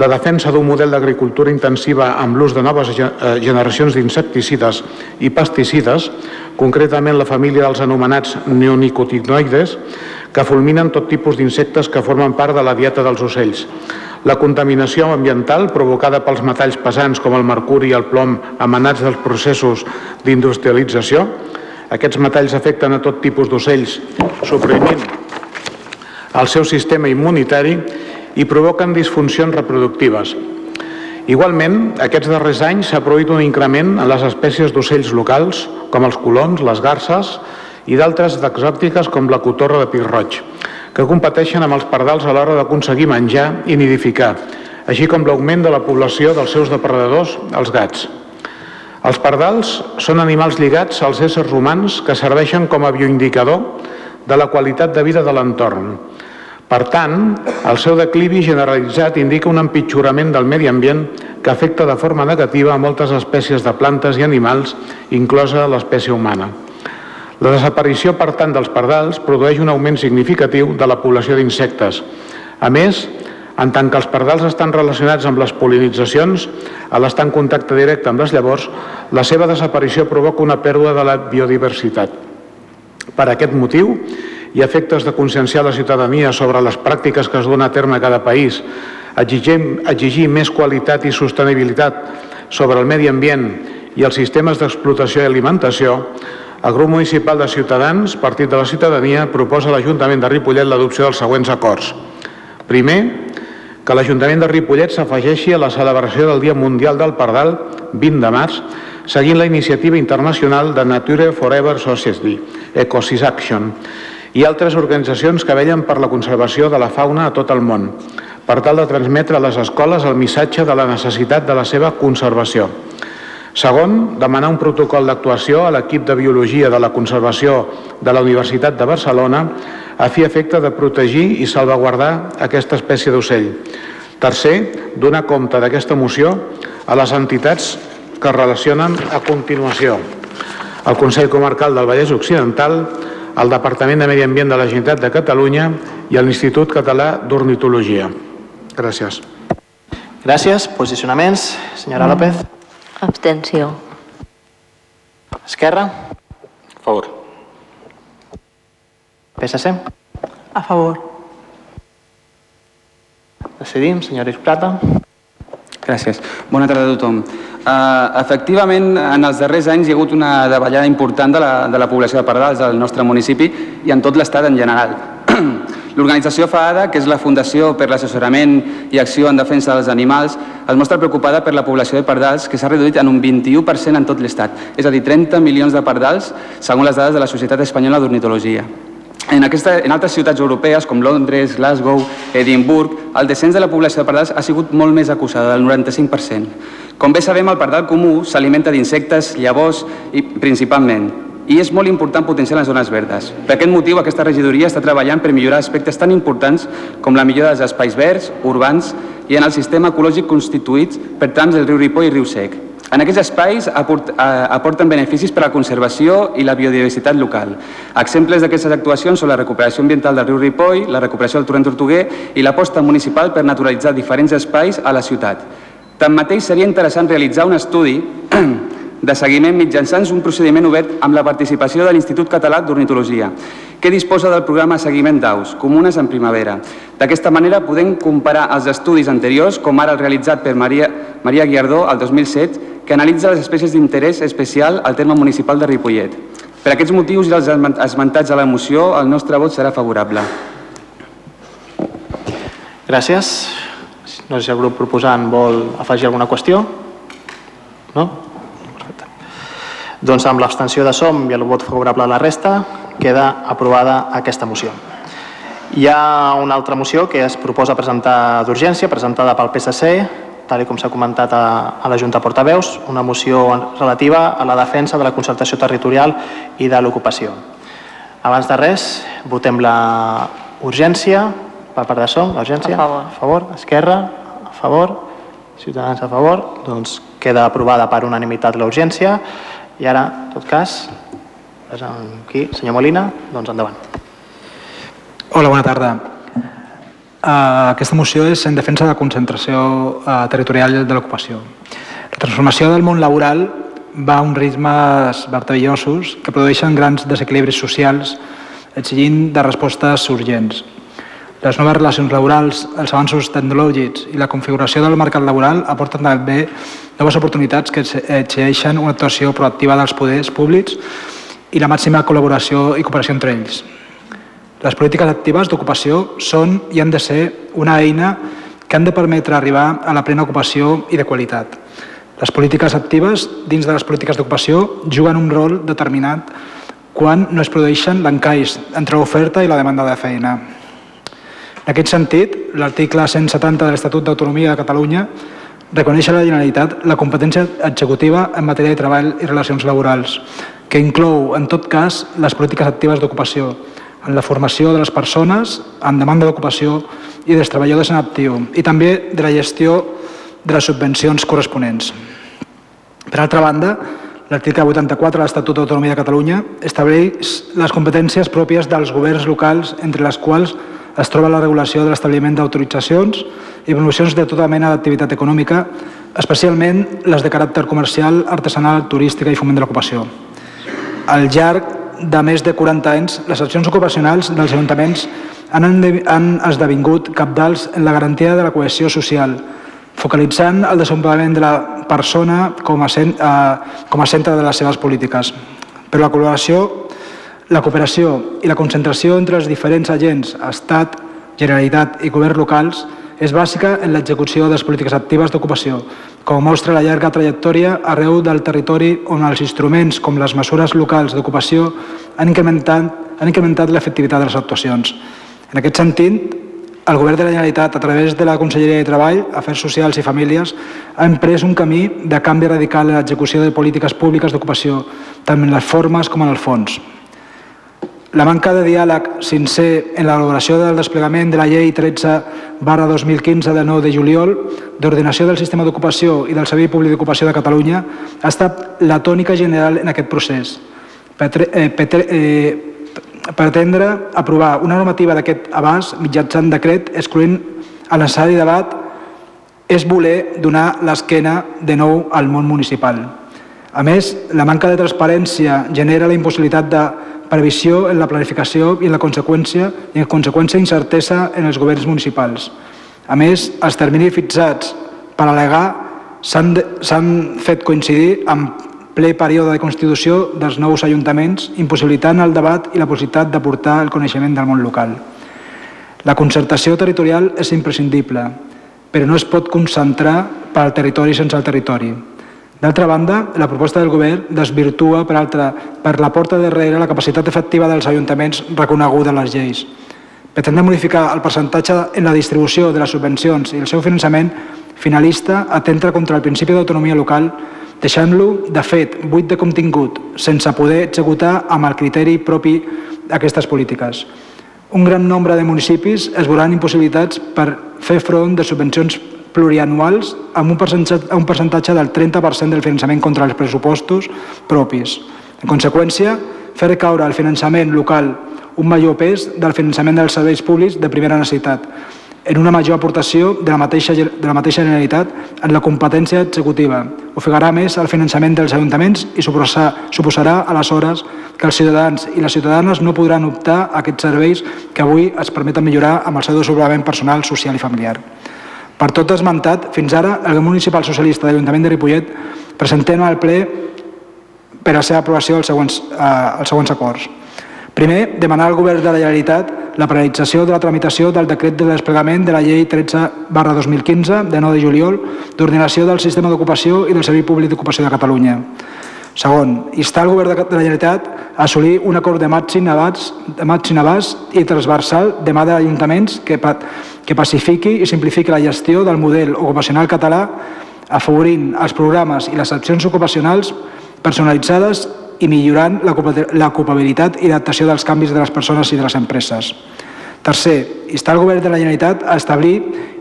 la defensa d'un model d'agricultura intensiva amb l'ús de noves eh, generacions d'insecticides i pesticides, concretament la família dels anomenats neonicotinoides, que fulminen tot tipus d'insectes que formen part de la dieta dels ocells. La contaminació ambiental provocada pels metalls pesants com el mercuri i el plom emanats dels processos d'industrialització. Aquests metalls afecten a tot tipus d'ocells, suprimint el seu sistema immunitari i provoquen disfuncions reproductives. Igualment, aquests darrers anys s'ha produït un increment en les espècies d'ocells locals, com els coloms, les garces i d'altres d'exòptiques com la cotorra de pit roig, que competeixen amb els pardals a l'hora d'aconseguir menjar i nidificar, així com l'augment de la població dels seus depredadors, els gats. Els pardals són animals lligats als éssers humans que serveixen com a bioindicador de la qualitat de vida de l'entorn. Per tant, el seu declivi generalitzat indica un empitjorament del medi ambient que afecta de forma negativa a moltes espècies de plantes i animals, inclosa l'espècie humana. La desaparició, per tant, dels pardals produeix un augment significatiu de la població d'insectes. A més, en tant que els pardals estan relacionats amb les polinitzacions, a l'estar en contacte directe amb les llavors, la seva desaparició provoca una pèrdua de la biodiversitat. Per aquest motiu, i efectes de conscienciar la ciutadania sobre les pràctiques que es donen a terme a cada país, exigim, exigir més qualitat i sostenibilitat sobre el medi ambient i els sistemes d'explotació i alimentació, el grup municipal de Ciutadans, Partit de la Ciutadania, proposa a l'Ajuntament de Ripollet l'adopció dels següents acords. Primer, que l'Ajuntament de Ripollet s'afegeixi a la celebració del Dia Mundial del Pardal, 20 de març, seguint la iniciativa internacional de Nature Forever Society, Ecosis Action, i altres organitzacions que vellen per la conservació de la fauna a tot el món, per tal de transmetre a les escoles el missatge de la necessitat de la seva conservació. Segon, demanar un protocol d'actuació a l'equip de Biologia de la Conservació de la Universitat de Barcelona a fi efecte de protegir i salvaguardar aquesta espècie d'ocell. Tercer, donar compte d'aquesta moció a les entitats que es relacionen a continuació. El Consell Comarcal del Vallès Occidental, el Departament de Medi Ambient de la Generalitat de Catalunya i l'Institut Català d'Ornitologia. Gràcies. Gràcies. Posicionaments. Senyora López. Abstenció. Esquerra. A favor. PSC. A favor. Decidim. Senyor Isplata. Gràcies. Bona tarda a tothom. Uh, efectivament, en els darrers anys hi ha hagut una davallada important de la, de la població de pardals al nostre municipi i en tot l'estat en general. L'organització FAADA, que és la Fundació per l'Assessorament i Acció en Defensa dels Animals, es mostra preocupada per la població de pardals, que s'ha reduït en un 21% en tot l'estat, és a dir, 30 milions de pardals, segons les dades de la Societat Espanyola d'Ornitologia. En, aquesta, en altres ciutats europees, com Londres, Glasgow, Edimburg, el descens de la població de pardals ha sigut molt més acusada, del 95%. Com bé sabem, el pardal comú s'alimenta d'insectes, llavors i principalment, i és molt important potenciar les zones verdes. Per aquest motiu, aquesta regidoria està treballant per millorar aspectes tan importants com la millora dels espais verds, urbans i en el sistema ecològic constituït per trams del riu Ripoll i riu Sec. En aquests espais aporten beneficis per a la conservació i la biodiversitat local. Exemples d'aquestes actuacions són la recuperació ambiental del riu Ripoll, la recuperació del torrent Tortuguer i l'aposta municipal per naturalitzar diferents espais a la ciutat. Tanmateix, seria interessant realitzar un estudi de seguiment mitjançant un procediment obert amb la participació de l'Institut Català d'Ornitologia, que disposa del programa seguiment d'aus, comunes en primavera. D'aquesta manera podem comparar els estudis anteriors, com ara el realitzat per Maria, Maria Guiardó el 2007, que analitza les espècies d'interès especial al terme municipal de Ripollet. Per aquests motius i els esmentats a la moció, el nostre vot serà favorable. Gràcies. No sé si el grup proposant vol afegir alguna qüestió. No? Doncs amb l'abstenció de SOM i el vot favorable a la resta, queda aprovada aquesta moció. Hi ha una altra moció que es proposa presentar d'urgència, presentada pel PSC, tal com s'ha comentat a, a la Junta Portaveus, una moció relativa a la defensa de la concertació territorial i de l'ocupació. Abans de res, votem la urgència per part de SOM, l'urgència. A favor. A favor. Esquerra, a favor. Ciutadans a favor. Doncs queda aprovada per unanimitat la urgència. I ara, en tot cas, aquí, senyor Molina, doncs endavant. Hola, bona tarda. Uh, aquesta moció és en defensa de la concentració uh, territorial de l'ocupació. La transformació del món laboral va a uns ritmes vertavillosos que produeixen grans desequilibris socials exigint de respostes urgents. Les noves relacions laborals, els avanços tecnològics i la configuració del mercat laboral aporten també noves oportunitats que exigeixen una actuació proactiva dels poders públics i la màxima col·laboració i cooperació entre ells. Les polítiques actives d'ocupació són i han de ser una eina que han de permetre arribar a la plena ocupació i de qualitat. Les polítiques actives dins de les polítiques d'ocupació juguen un rol determinat quan no es produeixen l'encaix entre l'oferta i la demanda de feina. En aquest sentit, l'article 170 de l'Estatut d'Autonomia de Catalunya reconeix a la Generalitat la competència executiva en matèria de treball i relacions laborals, que inclou, en tot cas, les polítiques actives d'ocupació, en la formació de les persones en demanda d'ocupació i dels treballadors en actiu i també de la gestió de les subvencions corresponents. Per altra banda, l'article 84 de l'Estatut d'Autonomia de Catalunya estableix les competències pròpies dels governs locals, entre les quals es troba la regulació de l'establiment d'autoritzacions i promocions de tota mena d'activitat econòmica, especialment les de caràcter comercial, artesanal, turística i foment de l'ocupació. Al llarg de més de 40 anys, les accions ocupacionals dels ajuntaments han, han esdevingut capdals en la garantia de la cohesió social, focalitzant el desenvolupament de la persona com a, eh, com a centre de les seves polítiques. Però la col·laboració, la cooperació i la concentració entre els diferents agents, Estat, Generalitat i governs locals, és bàsica en l'execució de les polítiques actives d'ocupació, com mostra la llarga trajectòria arreu del territori on els instruments com les mesures locals d'ocupació han incrementat, han incrementat l'efectivitat de les actuacions. En aquest sentit, el Govern de la Generalitat, a través de la Conselleria de Treball, Afers Socials i Famílies, ha emprès un camí de canvi radical en l'execució de polítiques públiques d'ocupació, tant en les formes com en el fons. La manca de diàleg sincer en l'elaboració del desplegament de la llei 13 barra 2015 de 9 de juliol d'ordenació del sistema d'ocupació i del Servei Públic d'Ocupació de Catalunya ha estat la tònica general en aquest procés. Petre, eh, petre, eh, pretendre aprovar una normativa d'aquest abast mitjançant decret excloent el necessari debat és voler donar l'esquena de nou al món municipal. A més, la manca de transparència genera la impossibilitat de previsió en la planificació i en la conseqüència i en conseqüència incertesa en els governs municipals. A més, els terminis fixats per al·legar s'han fet coincidir amb ple període de constitució dels nous ajuntaments, impossibilitant el debat i la possibilitat d'aportar el coneixement del món local. La concertació territorial és imprescindible, però no es pot concentrar pel territori sense el territori. D'altra banda, la proposta del govern desvirtua per, altra, per la porta darrere la capacitat efectiva dels ajuntaments reconeguda a les lleis. Pretendre modificar el percentatge en la distribució de les subvencions i el seu finançament finalista atenta contra el principi d'autonomia local, deixant-lo, de fet, buit de contingut, sense poder executar amb el criteri propi d'aquestes polítiques. Un gran nombre de municipis es veuran impossibilitats per fer front de subvencions plurianuals amb un percentatge, un percentatge del 30% del finançament contra els pressupostos propis. En conseqüència, fer caure al finançament local un major pes del finançament dels serveis públics de primera necessitat, en una major aportació de la mateixa, de la mateixa Generalitat en la competència executiva. Ofegarà més el finançament dels ajuntaments i suposarà, suposarà aleshores que els ciutadans i les ciutadanes no podran optar a aquests serveis que avui es permeten millorar amb el seu desenvolupament personal, social i familiar. Per tot esmentat, fins ara, el municipal socialista de l'Ajuntament de Ripollet presentem al ple per a la seva aprovació els següents, eh, els següents acords. Primer, demanar al Govern de la Generalitat la paralització de la tramitació del decret de desplegament de la llei 13 barra 2015 de 9 de juliol d'ordenació del sistema d'ocupació i del Servei Públic d'Ocupació de Catalunya. Segon, instar el Govern de la Generalitat a assolir un acord de màxim abast, de màxim abast i transversal de mà d'ajuntaments que, que pacifiqui i simplifiqui la gestió del model ocupacional català afavorint els programes i les accions ocupacionals personalitzades i millorant l'ocupabilitat i l'adaptació dels canvis de les persones i de les empreses. Tercer, instar el Govern de la Generalitat a establir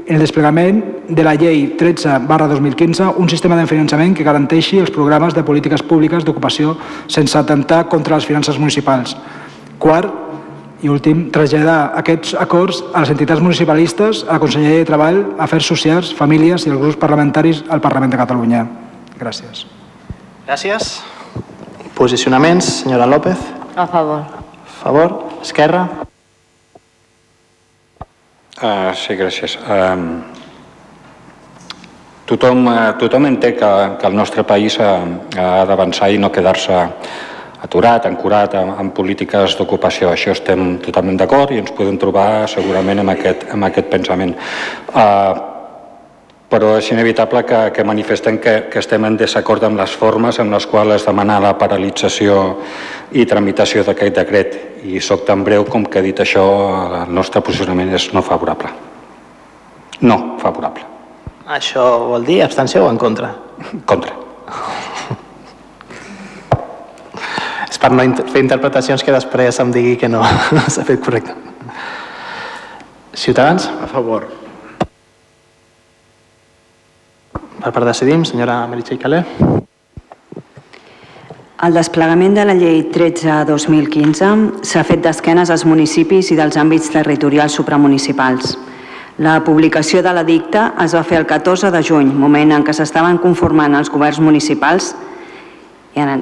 en el desplegament de la llei 13 barra 2015 un sistema de finançament que garanteixi els programes de polítiques públiques d'ocupació sense atentar contra les finances municipals. Quart, i últim, traslladar aquests acords a les entitats municipalistes, a la Conselleria de Treball, Afers Socials, Famílies i els grups parlamentaris al Parlament de Catalunya. Gràcies. Gràcies. Posicionaments, senyora López. A favor. A favor. Esquerra. Uh, sí, gràcies. Uh, tothom, uh, tothom entén que, que el nostre país ha, ha d'avançar i no quedar-se aturat, ancorat en, en polítiques d'ocupació. Això estem totalment d'acord i ens podem trobar segurament amb aquest, amb aquest pensament. Uh, però és inevitable que, que manifestem que, que estem en desacord amb les formes en les quals es demana la paralització i tramitació d'aquest decret i sóc tan breu com que dit això el nostre posicionament és no favorable. No favorable. Això vol dir abstenció o en contra? Contra. És per no fer interpretacions que després em digui que no s'ha fet correcte. Ciutadans? A favor. Per part decidim, senyora Meritxell Calé. El desplegament de la llei 13-2015 s'ha fet d'esquenes als municipis i dels àmbits territorials supramunicipals. La publicació de l'edicte es va fer el 14 de juny, moment en què s'estaven conformant els governs municipals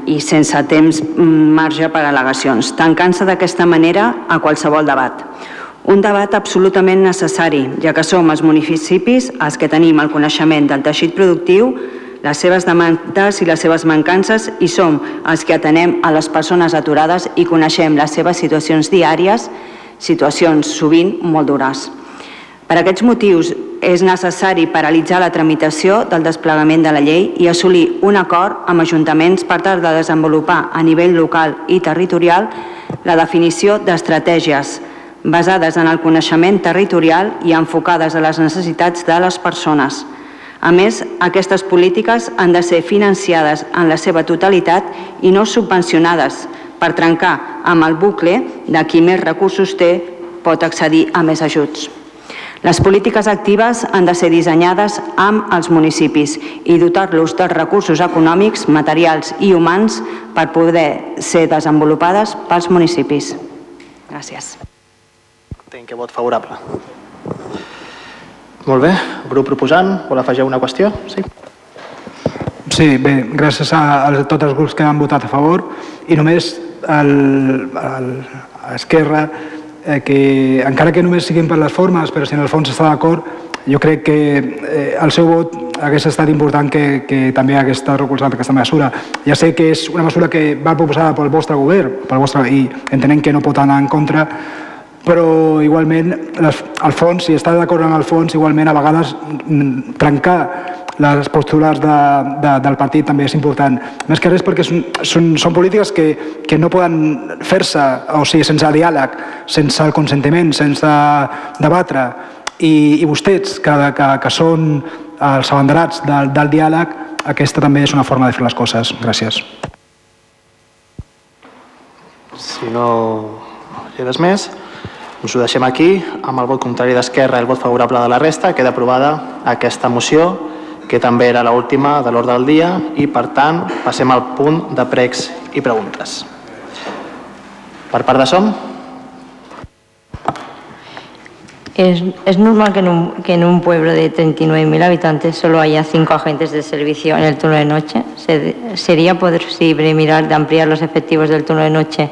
i sense temps mm, marge per al·legacions, tancant-se d'aquesta manera a qualsevol debat. Un debat absolutament necessari, ja que som els municipis els que tenim el coneixement del teixit productiu, les seves demandes i les seves mancances i som els que atenem a les persones aturades i coneixem les seves situacions diàries, situacions sovint molt dures. Per aquests motius, és necessari paralitzar la tramitació del desplegament de la llei i assolir un acord amb ajuntaments per tal de desenvolupar a nivell local i territorial la definició d'estratègies basades en el coneixement territorial i enfocades a les necessitats de les persones. A més, aquestes polítiques han de ser financiades en la seva totalitat i no subvencionades per trencar amb el bucle de qui més recursos té pot accedir a més ajuts. Les polítiques actives han de ser dissenyades amb els municipis i dotar-los dels recursos econòmics, materials i humans per poder ser desenvolupades pels municipis. Gràcies. Tinc que vot favorable. Molt bé. Grup proposant, vol afegir una qüestió? Sí. Sí, bé, gràcies a, a tots els grups que han votat a favor i només el, el, a Esquerra eh, que encara que només siguin per les formes, però si en el fons està d'acord, jo crec que eh, el seu vot hagués estat important que, que també hagués estat recolzat aquesta mesura. Ja sé que és una mesura que va proposada pel vostre govern pel vostre, i entenem que no pot anar en contra, però igualment el fons, si està d'acord amb el fons, igualment a vegades mm, trencar les postures de, de, del partit també és important. Més que res perquè són, són, són polítiques que, que no poden fer-se o sigui, sense diàleg, sense el consentiment, sense debatre. I, i vostès, que, que, que són els abanderats del, del diàleg, aquesta també és una forma de fer les coses. Gràcies. Si no hi ha més, us ho deixem aquí. Amb el vot contrari d'Esquerra i el vot favorable de la resta, queda aprovada aquesta moció que també era l'última de l'ordre del dia i, per tant, passem al punt de pregs i preguntes. Per part de SOM? Es, es, normal que en, un, que en, un, pueblo de 39.000 habitantes solo haya cinco agentes de servicio en el turno de noche. Se, ¿Sería posible mirar de ampliar los efectivos del turno de noche,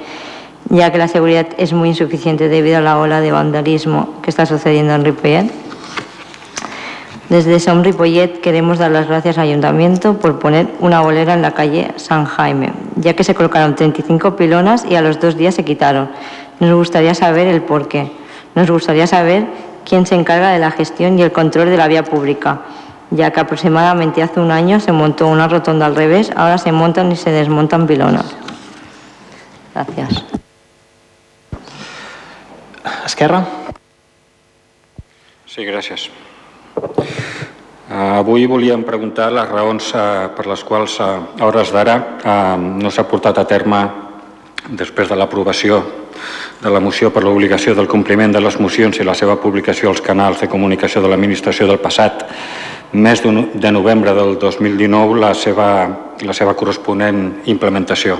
ya que la seguridad es muy insuficiente debido a la ola de vandalismo que está sucediendo en Ripollet? Desde Som Ripollet queremos dar las gracias al Ayuntamiento por poner una bolera en la calle San Jaime, ya que se colocaron 35 pilonas y a los dos días se quitaron. Nos gustaría saber el por qué. Nos gustaría saber quién se encarga de la gestión y el control de la vía pública, ya que aproximadamente hace un año se montó una rotonda al revés, ahora se montan y se desmontan pilonas. Gracias. Esquerra? Sí, gràcies. Avui volíem preguntar les raons eh, per les quals a hores d'ara eh, no s'ha portat a terme després de l'aprovació de la moció per l'obligació del compliment de les mocions i la seva publicació als canals de comunicació de l'administració del passat mes de novembre del 2019 la seva, la seva corresponent implementació.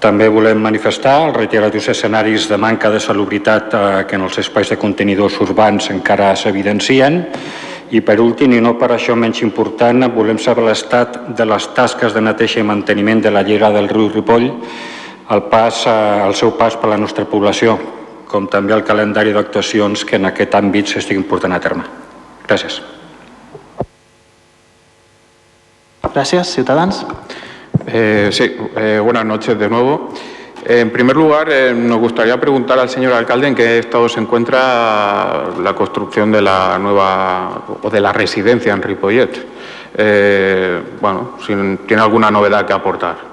També volem manifestar els reiteratius escenaris de manca de salubritat eh, que en els espais de contenidors urbans encara s'evidencien i per últim, i no per això menys important, volem saber l'estat de les tasques de neteja i manteniment de la llera del riu Ripoll al, pas, eh, al seu pas per la nostra població, com també el calendari d'actuacions que en aquest àmbit s'estiguin portant a terme. Gràcies. Gràcies. Ciutadans. Eh, sí, eh, buenas noches de nuevo. En primer lugar, eh, nos gustaría preguntar al señor alcalde en qué estado se encuentra la construcción de la nueva o de la residencia en Ripollet. Bueno, si tiene alguna novedad que aportar.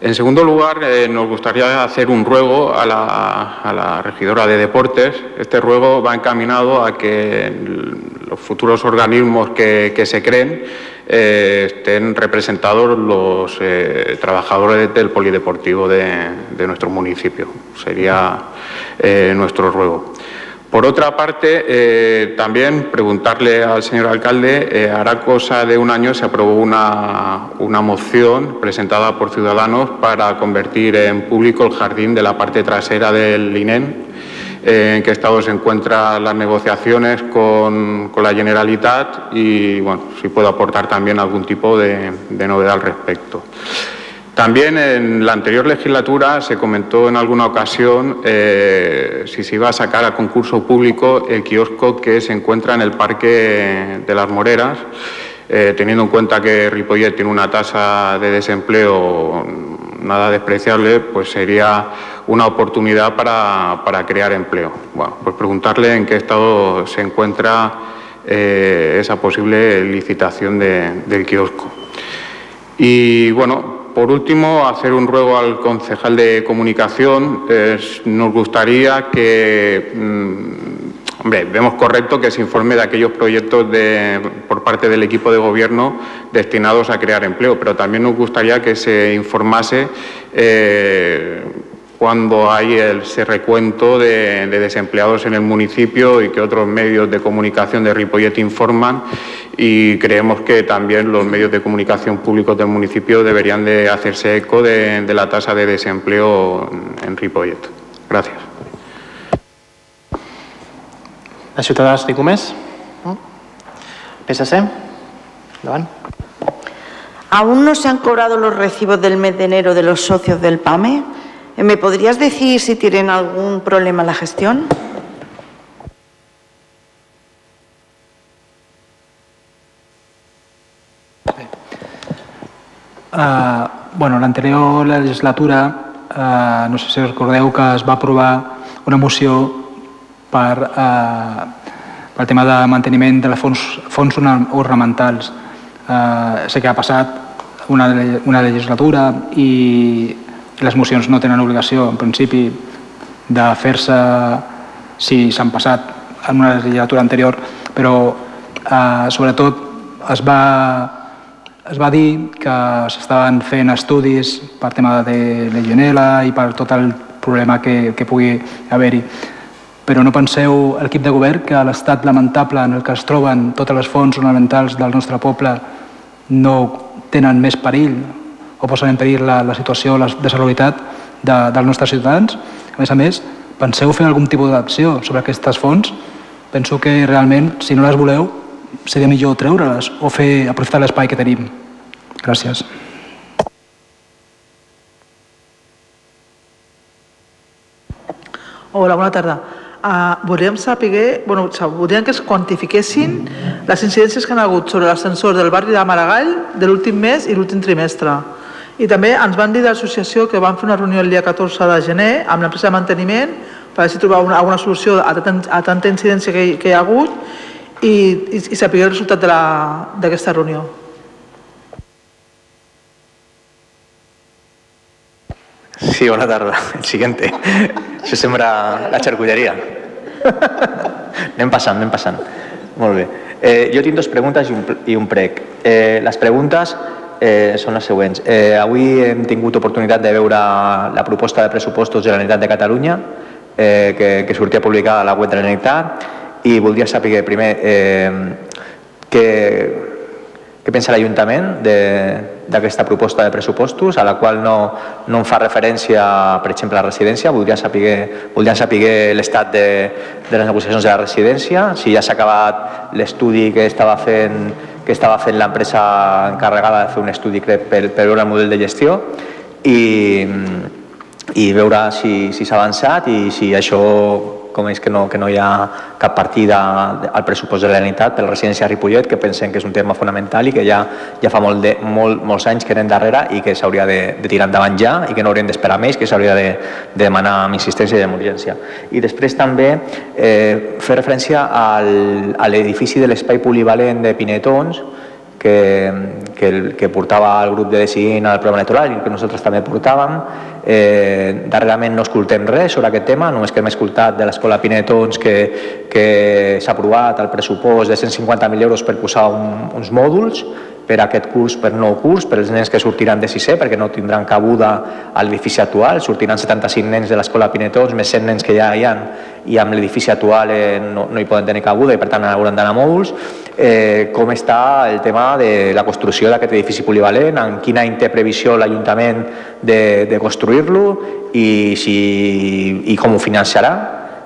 En segundo lugar, nos gustaría hacer un ruego a la, regidora de deportes. Este ruego va encaminado a que los futuros organismos que, se creen eh, estén representados los eh, trabajadores del polideportivo de, nuestro municipio. Sería eh, nuestro ruego. Por otra parte, también preguntarle al señor alcalde, hará cosa de un año se aprobó una, una, moción presentada por Ciudadanos para convertir en público el jardín de la parte trasera del INEN, eh, en qué estado se encuentran las negociaciones con, la Generalitat y, bueno, si puedo aportar también algún tipo de, de novedad al respecto. También en la anterior legislatura se comentó en alguna ocasión eh, si se iba a sacar a concurso público el kiosco que se encuentra en el Parque de las Moreras, eh, teniendo en cuenta que Ripollet tiene una tasa de desempleo nada despreciable, pues sería una oportunidad para, para crear empleo. Bueno, pues preguntarle en qué estado se encuentra eh, esa posible licitación de- del kiosco. Y bueno, por último, hacer un ruego al concejal de comunicación. Es- nos gustaría que, mm, hombre, vemos correcto que se informe de aquellos proyectos de- por parte del equipo de gobierno destinados a crear empleo, pero también nos gustaría que se informase eh, cuando hay el- ese recuento de, de desempleados en el municipio y que otros medios de comunicación de Ripollet informan y creemos que también los medios de comunicación públicos del municipio deberían de hacerse eco de, de la tasa de desempleo en, Ripollet. Gracias. De Ciutadans ningú més? No? PSC? ¿Aún no se han cobrado los recibos del mes de enero de los socios del PAME? ¿Me podrías decir si tienen algún problema en la gestión? Uh, bueno, l'anterior legislatura, uh, no sé si recordeu que es va aprovar una moció per, uh, pel tema de manteniment de fons, fons orna- ornamentals. Uh, sé que ha passat una, una legislatura i les mocions no tenen obligació, en principi, de fer-se si s'han passat en una legislatura anterior, però eh, sobretot es va, es va dir que s'estaven fent estudis per tema de legionela i per tot el problema que, que pugui haver-hi. Però no penseu, l'equip de govern, que l'estat lamentable en el que es troben totes les fonts ornamentals del nostre poble no tenen més perill o posen en perill la, la situació la, de salubritat de, dels nostres ciutadans. A més a més, penseu fer algun tipus d'acció sobre aquestes fonts? Penso que realment, si no les voleu, seria millor treure-les o fer aprofitar l'espai que tenim. Gràcies. Hola, bona tarda. Uh, volíem saber, bueno, voldríem que es quantifiquessin les incidències que han hagut sobre l'ascensor del barri de Maragall de l'últim mes i l'últim trimestre. I també ens van dir de l'associació que van fer una reunió el dia 14 de gener amb l'empresa de manteniment per si trobava una, alguna solució a, a tanta incidència que, hi- que hi ha hagut i, i, i saber el resultat d'aquesta reunió. Sí, bona tarda. El siguiente. Això sembra la xarculleria. anem passant, anem passant. Molt bé. Eh, jo tinc dues preguntes i un, i un prec. Eh, les preguntes eh, són les següents. Eh, avui hem tingut oportunitat de veure la proposta de pressupostos de la Generalitat de Catalunya eh, que, que sortia publicada a la web de la Generalitat i voldria saber primer eh, que, què pensa l'Ajuntament de- d'aquesta proposta de pressupostos, a la qual no, no en fa referència, per exemple, a la residència. Voldria saber, voldria saber l'estat de, de les negociacions de la residència, si ja s'ha acabat l'estudi que estava fent que estava fent l'empresa encarregada de fer un estudi crec, per, per veure el model de gestió i, i veure si si s'ha avançat i si això com és que no, que no hi ha cap partida al pressupost de la Generalitat per la residència de Ripollet, que pensem que és un tema fonamental i que ja, ja fa molt de, molt, molts anys que anem darrere i que s'hauria de, de tirar endavant ja i que no hauríem d'esperar més, que s'hauria de, de demanar amb insistència i amb urgència. I després també eh, fer referència al, a l'edifici de l'espai polivalent de Pinetons, que, que, el, que portava el grup de Decidint al programa electoral i que nosaltres també portàvem. Eh, darrerament no escoltem res sobre aquest tema, només que hem escoltat de l'Escola Pinetons que, que s'ha aprovat el pressupost de 150.000 euros per posar un, uns mòduls per aquest curs, per nou curs, per als nens que sortiran de sisè, perquè no tindran cabuda a l'edifici actual, sortiran 75 nens de l'Escola Pinetons, més 100 nens que ja hi ha, i amb l'edifici actual eh, no, no hi poden tenir cabuda i per tant hauran d'anar a mòduls. Eh, com està el tema de la construcció d'aquest edifici polivalent, en quin any té previsió l'Ajuntament de, de construir-lo i, si, i com ho financiarà.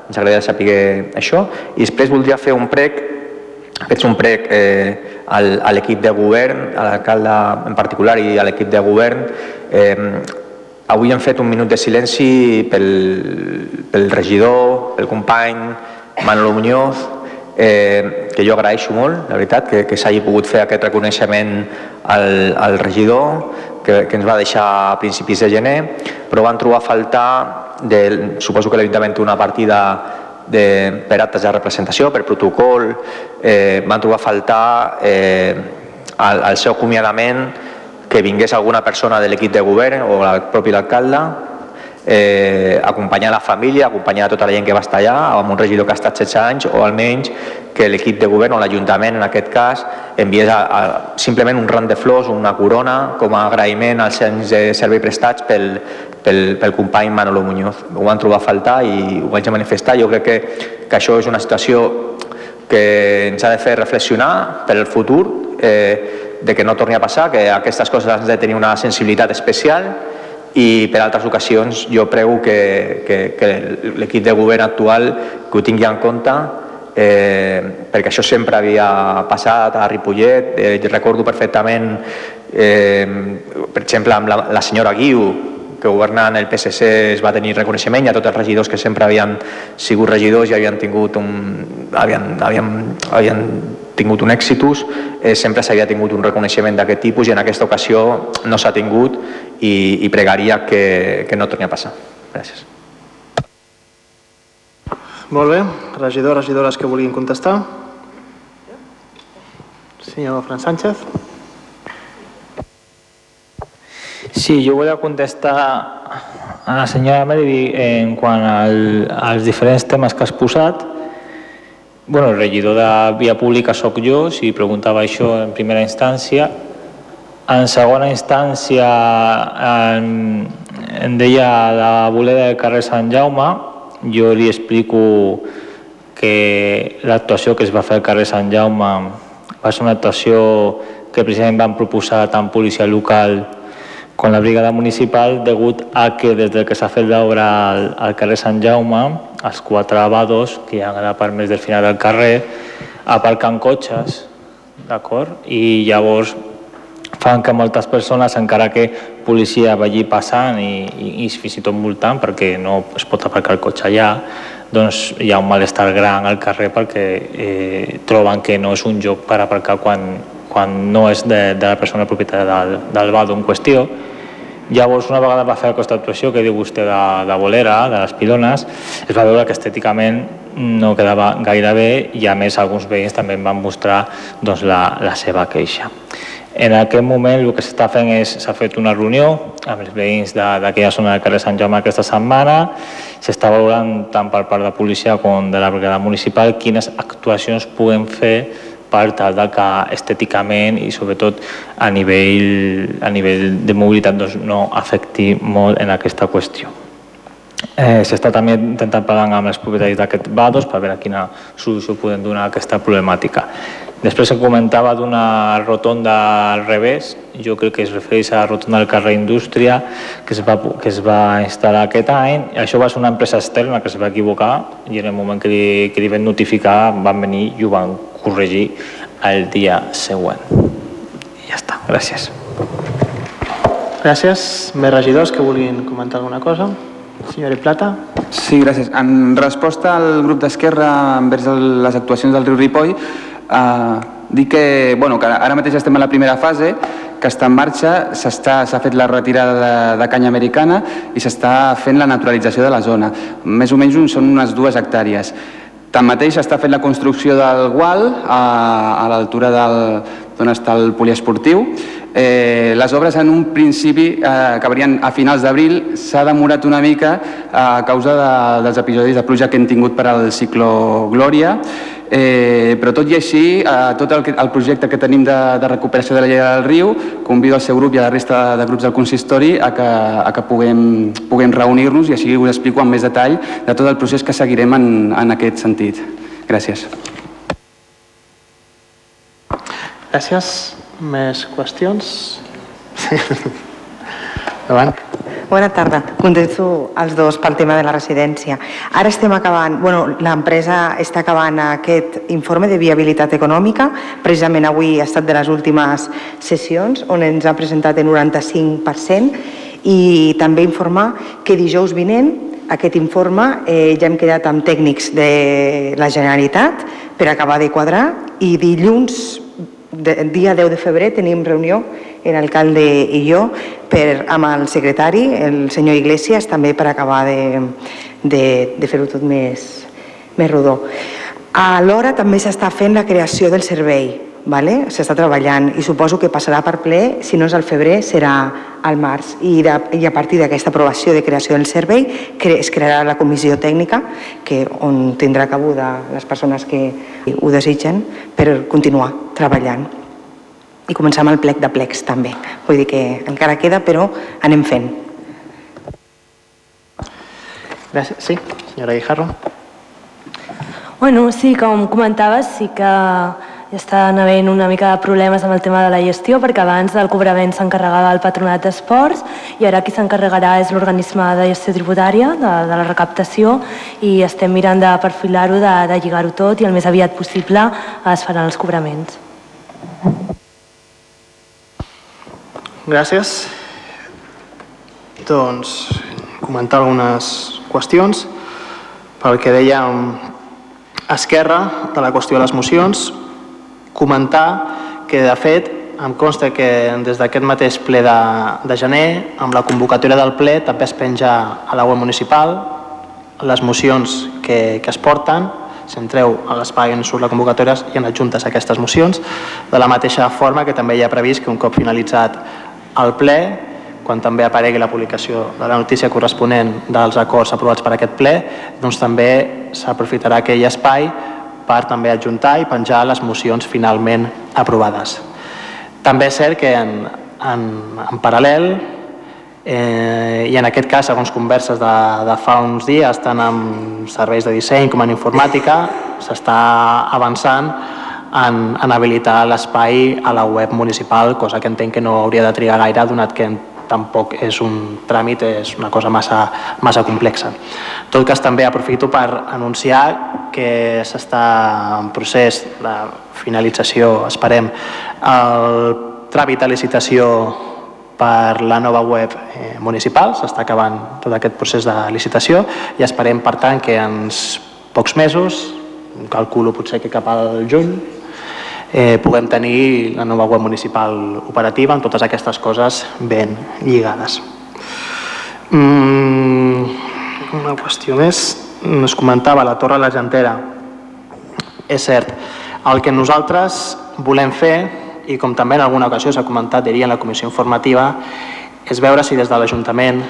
Ens agradaria saber això. I després voldria fer un prec Faig un prec eh, al, a l'equip de govern, a l'alcalde en particular i a l'equip de govern. Eh, avui hem fet un minut de silenci pel, pel regidor, pel company Manolo Muñoz, eh, que jo agraeixo molt, la veritat, que, que s'hagi pogut fer aquest reconeixement al, al regidor, que, que ens va deixar a principis de gener, però van trobar a faltar, de, suposo que l'Ajuntament té una partida de, per actes de representació, per protocol, eh, van trobar a faltar eh, al, al seu acomiadament que vingués alguna persona de l'equip de govern o el propi alcalde eh, acompanyar la família, acompanyar tota la gent que va estar allà, amb un regidor que ha estat 16 anys, o almenys que l'equip de govern o l'Ajuntament, en aquest cas, enviés a, a, simplement un ram de flors, una corona, com a agraïment als anys de servei prestats pel, pel, pel company Manolo Muñoz. Ho van trobar a faltar i ho vaig manifestar. Jo crec que, que això és una situació que ens ha de fer reflexionar per el futur, eh, de que no torni a passar, que aquestes coses han de tenir una sensibilitat especial i per altres ocasions jo prego que, que, que l'equip de govern actual que ho tingui en compte eh, perquè això sempre havia passat a Ripollet, eh, recordo perfectament eh, per exemple amb la, la senyora Guiu que governant el PSC es va tenir reconeixement i a tots els regidors que sempre havien sigut regidors i havien tingut un, havien, havien, havien tingut un èxitus, eh, sempre s'havia tingut un reconeixement d'aquest tipus i en aquesta ocasió no s'ha tingut i, i pregaria que, que no torni a passar. Gràcies. Molt bé. Regidor, regidores que vulguin contestar. Senyor Fran Sánchez. Sí, jo volia contestar a la senyora Meri en quant al, als diferents temes que has posat. Bueno, el regidor de Via Pública sóc jo, si preguntava això en primera instància. En segona instància em, em deia la bolera del carrer Sant Jaume, jo li explico que l'actuació que es va fer al carrer Sant Jaume va ser una actuació que precisament van proposar tant policia local com la brigada municipal degut a que des del que s'ha fet l'obra al, al carrer Sant Jaume els quatre vados que hi ha la part més del final del carrer aparquen cotxes d'acord? i llavors fan que moltes persones, encara que policia vagi passant i, i, i fins i tot multant perquè no es pot aparcar el cotxe allà, doncs hi ha un malestar gran al carrer perquè eh, troben que no és un lloc per aparcar quan, quan no és de, de la persona propietària del, del vado en qüestió Llavors, una vegada va fer aquesta actuació que diu vostè de, de bolera, de les pilones, es va veure que estèticament no quedava gaire bé i a més alguns veïns també van mostrar doncs, la, la seva queixa. En aquest moment el que s'està fent és, s'ha fet una reunió amb els veïns d'aquella zona del carrer Sant Jaume aquesta setmana, s'està valorant tant per part de policia com de la brigada municipal quines actuacions puguem fer per tal de que estèticament i sobretot a nivell, a nivell de mobilitat doncs, no afecti molt en aquesta qüestió. Eh, S'està també intentant parlar amb els propietaris d'aquests vados per veure quina solució podem donar a aquesta problemàtica. Després em comentava d'una rotonda al revés, jo crec que es refereix a la rotonda del carrer Indústria, que es, va, que es va instal·lar aquest any. Això va ser una empresa externa que es va equivocar i en el moment que li, que li van notificar van venir i ho van corregir el dia següent. I ja està, gràcies. Gràcies. Més regidors que vulguin comentar alguna cosa? Senyora Plata. Sí, gràcies. En resposta al grup d'Esquerra envers les actuacions del riu Ripoll, eh, dir que, bueno, que ara mateix estem a la primera fase, que està en marxa, s'ha fet la retirada de, de canya americana i s'està fent la naturalització de la zona. Més o menys són unes dues hectàrees. Tanmateix s'està fent la construcció del gual a, a l'altura d'on està el poliesportiu. Eh, les obres en un principi eh, acabarien a finals d'abril. S'ha demorat una mica a causa de, dels episodis de pluja que hem tingut per al ciclo Glòria Eh, però tot i així, eh, tot el, el projecte que tenim de, de recuperació de la llei del riu, convido al seu grup i a la resta de grups del consistori a que, a que puguem, puguem reunir-nos i així us explico amb més detall de tot el procés que seguirem en, en aquest sentit. Gràcies. Gràcies. Més qüestions? Sí. Endavant. Bona tarda. Contesto els dos pel tema de la residència. Ara estem acabant, bueno, l'empresa està acabant aquest informe de viabilitat econòmica. Precisament avui ha estat de les últimes sessions on ens ha presentat el 95% i també informar que dijous vinent aquest informe eh, ja hem quedat amb tècnics de la Generalitat per acabar de quadrar i dilluns, de, dia 10 de febrer, tenim reunió l'alcalde i jo per, amb el secretari, el senyor Iglesias, també per acabar de, de, de fer-ho tot més, més rodó. Alhora també s'està fent la creació del servei, vale? s'està treballant i suposo que passarà per ple, si no és al febrer serà al març i, de, i a partir d'aquesta aprovació de creació del servei cre, es crearà la comissió tècnica que, on tindrà cabuda les persones que ho desitgen per continuar treballant i començar amb el plec de plecs també. Vull dir que encara queda però anem fent. Gràcies. Sí, senyora Guijarro. Bueno, sí, com comentaves, sí que estan havent una mica de problemes amb el tema de la gestió perquè abans del cobrament s'encarregava el patronat d'esports i ara qui s'encarregarà és l'organisme de gestió tributària de, de la recaptació i estem mirant de perfilar-ho, de, de lligar-ho tot i el més aviat possible es faran els cobraments. Gràcies. Doncs comentar algunes qüestions. Pel que dèiem Esquerra, de la qüestió de les mocions, comentar que, de fet, em consta que des d'aquest mateix ple de, de gener, amb la convocatòria del ple, també es penja a la web municipal les mocions que, que es porten, si entreu a l'espai on surt la convocatòria hi ha adjuntes aquestes mocions, de la mateixa forma que també hi ha previst que un cop finalitzat el ple, quan també aparegui la publicació de la notícia corresponent dels acords aprovats per aquest ple, doncs també s'aprofitarà aquell espai per també adjuntar i penjar les mocions finalment aprovades. També és cert que en, en, en paral·lel eh, i en aquest cas, segons converses de, de fa uns dies, tant amb serveis de disseny com en informàtica, s'està avançant en, en habilitar l'espai a la web municipal, cosa que entenc que no hauria de trigar gaire, donat que tampoc és un tràmit, és una cosa massa, massa complexa. En tot cas, també aprofito per anunciar que s'està en procés de finalització, esperem, el tràmit de licitació per la nova web eh, municipal, s'està acabant tot aquest procés de licitació i esperem, per tant, que en pocs mesos, calculo potser que cap al juny, eh, puguem tenir la nova web municipal operativa amb totes aquestes coses ben lligades. Mm, una qüestió més, es comentava la Torre la Gentera. És cert, el que nosaltres volem fer, i com també en alguna ocasió s'ha comentat, diria en la comissió informativa, és veure si des de l'Ajuntament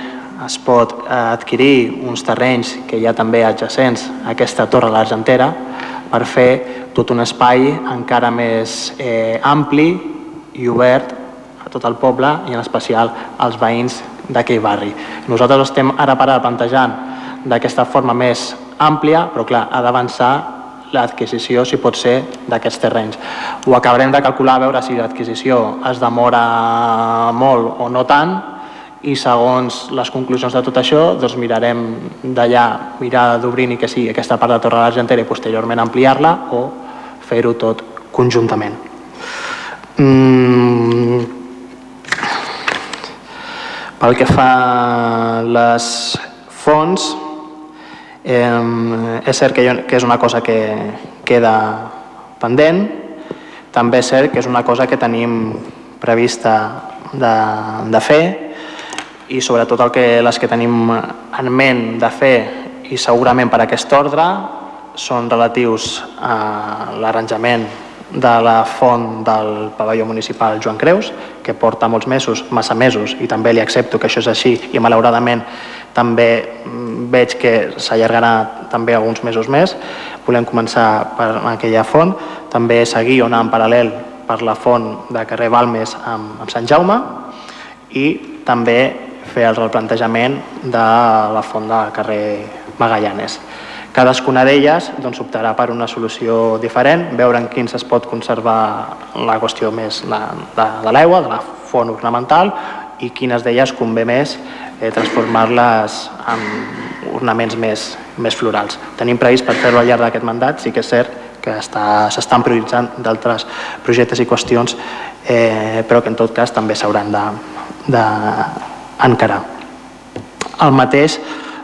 es pot eh, adquirir uns terrenys que hi ha també adjacents a aquesta Torre l'Argentera per fer tot un espai encara més eh, ampli i obert a tot el poble i en especial als veïns d'aquell barri. Nosaltres estem ara per ara plantejant d'aquesta forma més àmplia, però clar, ha d'avançar l'adquisició, si pot ser, d'aquests terrenys. Ho acabarem de calcular a veure si l'adquisició es demora molt o no tant, i segons les conclusions de tot això doncs mirarem d'allà, mirar d'obrir ni que sigui aquesta part de Torre de l'Argentera i posteriorment ampliar-la o fer-ho tot conjuntament. Mm. Pel que fa a les fonts, eh, és cert que, que és una cosa que queda pendent, també és cert que és una cosa que tenim prevista de, de fer i sobretot el que, les que tenim en ment de fer i segurament per aquest ordre són relatius a l'arranjament de la font del pavelló municipal Joan Creus, que porta molts mesos, massa mesos, i també li accepto que això és així, i malauradament també mm, veig que s'allargarà també alguns mesos més. Volem començar per aquella font, també seguir o anar en paral·lel per la font de carrer Balmes amb, amb Sant Jaume i també fer el replantejament de la font de carrer Magallanes. Cadascuna d'elles doncs, optarà per una solució diferent, veure en quins es pot conservar la qüestió més de, de, de l'aigua, de la font ornamental, i quines d'elles convé més eh, transformar-les en ornaments més, més florals. Tenim previst per fer-ho al llarg d'aquest mandat, sí que és cert que s'estan prioritzant d'altres projectes i qüestions, eh, però que en tot cas també s'hauran d'encarar. De, de El mateix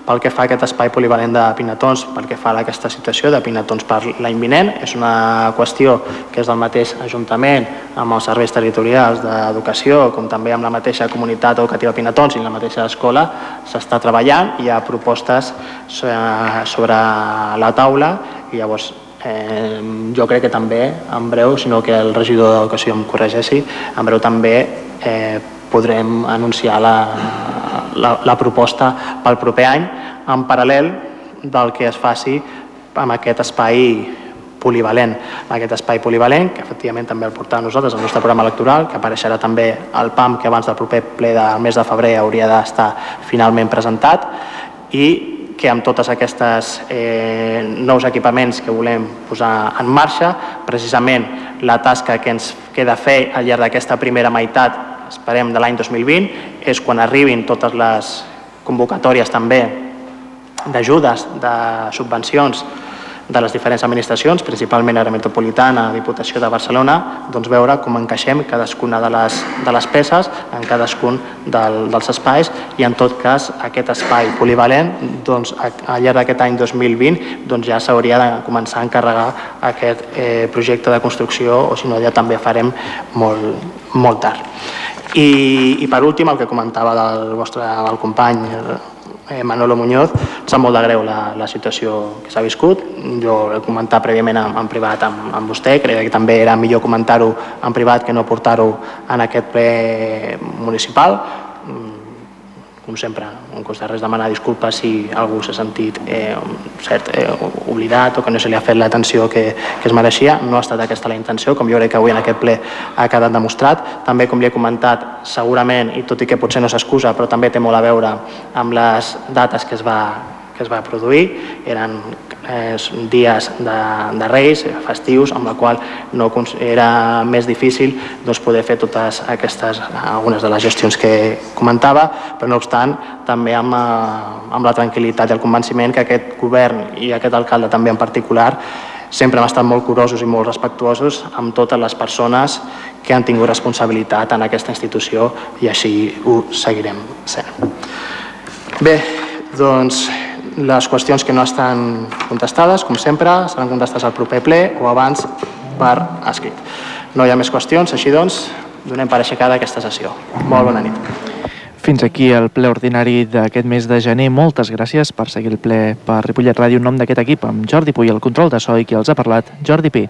pel que fa a aquest espai polivalent de Pinatons, pel que fa a aquesta situació de Pinatons per l'any vinent. És una qüestió que és del mateix Ajuntament amb els serveis territorials d'educació, com també amb la mateixa comunitat educativa Pinatons i la mateixa escola, s'està treballant, hi ha propostes sobre la taula i llavors eh, jo crec que també en breu, sinó que el regidor d'Educació em corregeixi, en breu també eh, podrem anunciar la, la, la proposta pel proper any en paral·lel del que es faci amb aquest espai polivalent, aquest espai polivalent, que efectivament també el portàvem nosaltres al nostre programa electoral, que apareixerà també al PAM, que abans del proper ple del mes de febrer hauria d'estar finalment presentat, i que amb totes aquestes eh, nous equipaments que volem posar en marxa, precisament la tasca que ens queda fer al llarg d'aquesta primera meitat, esperem, de l'any 2020, és quan arribin totes les convocatòries també d'ajudes, de subvencions, de les diferents administracions, principalment àrea metropolitana, Diputació de Barcelona, doncs veure com encaixem cadascuna de les, de les peces en cadascun del, dels espais i en tot cas aquest espai polivalent doncs, al llarg d'aquest any 2020 doncs, ja s'hauria de començar a encarregar aquest eh, projecte de construcció o si no ja també farem molt, molt tard. I, I per últim, el que comentava del vostre el company eh, Manolo Muñoz, em sap molt de greu la, la situació que s'ha viscut. Jo he comentat prèviament en, en privat amb, amb vostè, crec que també era millor comentar-ho en privat que no portar-ho en aquest ple municipal com sempre, en costa res demanar disculpes si algú s'ha sentit eh, cert, eh, oblidat o que no se li ha fet l'atenció que, que es mereixia. No ha estat aquesta la intenció, com jo crec que avui en aquest ple ha quedat demostrat. També, com li he comentat, segurament, i tot i que potser no s'excusa, però també té molt a veure amb les dates que es va, que es va produir. Eren eh, dies de, de Reis, festius, amb la qual no era més difícil doncs, poder fer totes aquestes, algunes de les gestions que comentava, però no obstant també amb, eh, amb la tranquil·litat i el convenciment que aquest govern i aquest alcalde també en particular sempre hem estat molt curosos i molt respectuosos amb totes les persones que han tingut responsabilitat en aquesta institució i així ho seguirem sent. Bé, doncs les qüestions que no estan contestades, com sempre, seran contestades al proper ple o abans per escrit. No hi ha més qüestions, així doncs, donem per aixecada aquesta sessió. Molt bona nit. Fins aquí el ple ordinari d'aquest mes de gener. Moltes gràcies per seguir el ple per Ripollet Ràdio en nom d'aquest equip, amb Jordi Puy, el control de so i qui els ha parlat, Jordi Pi.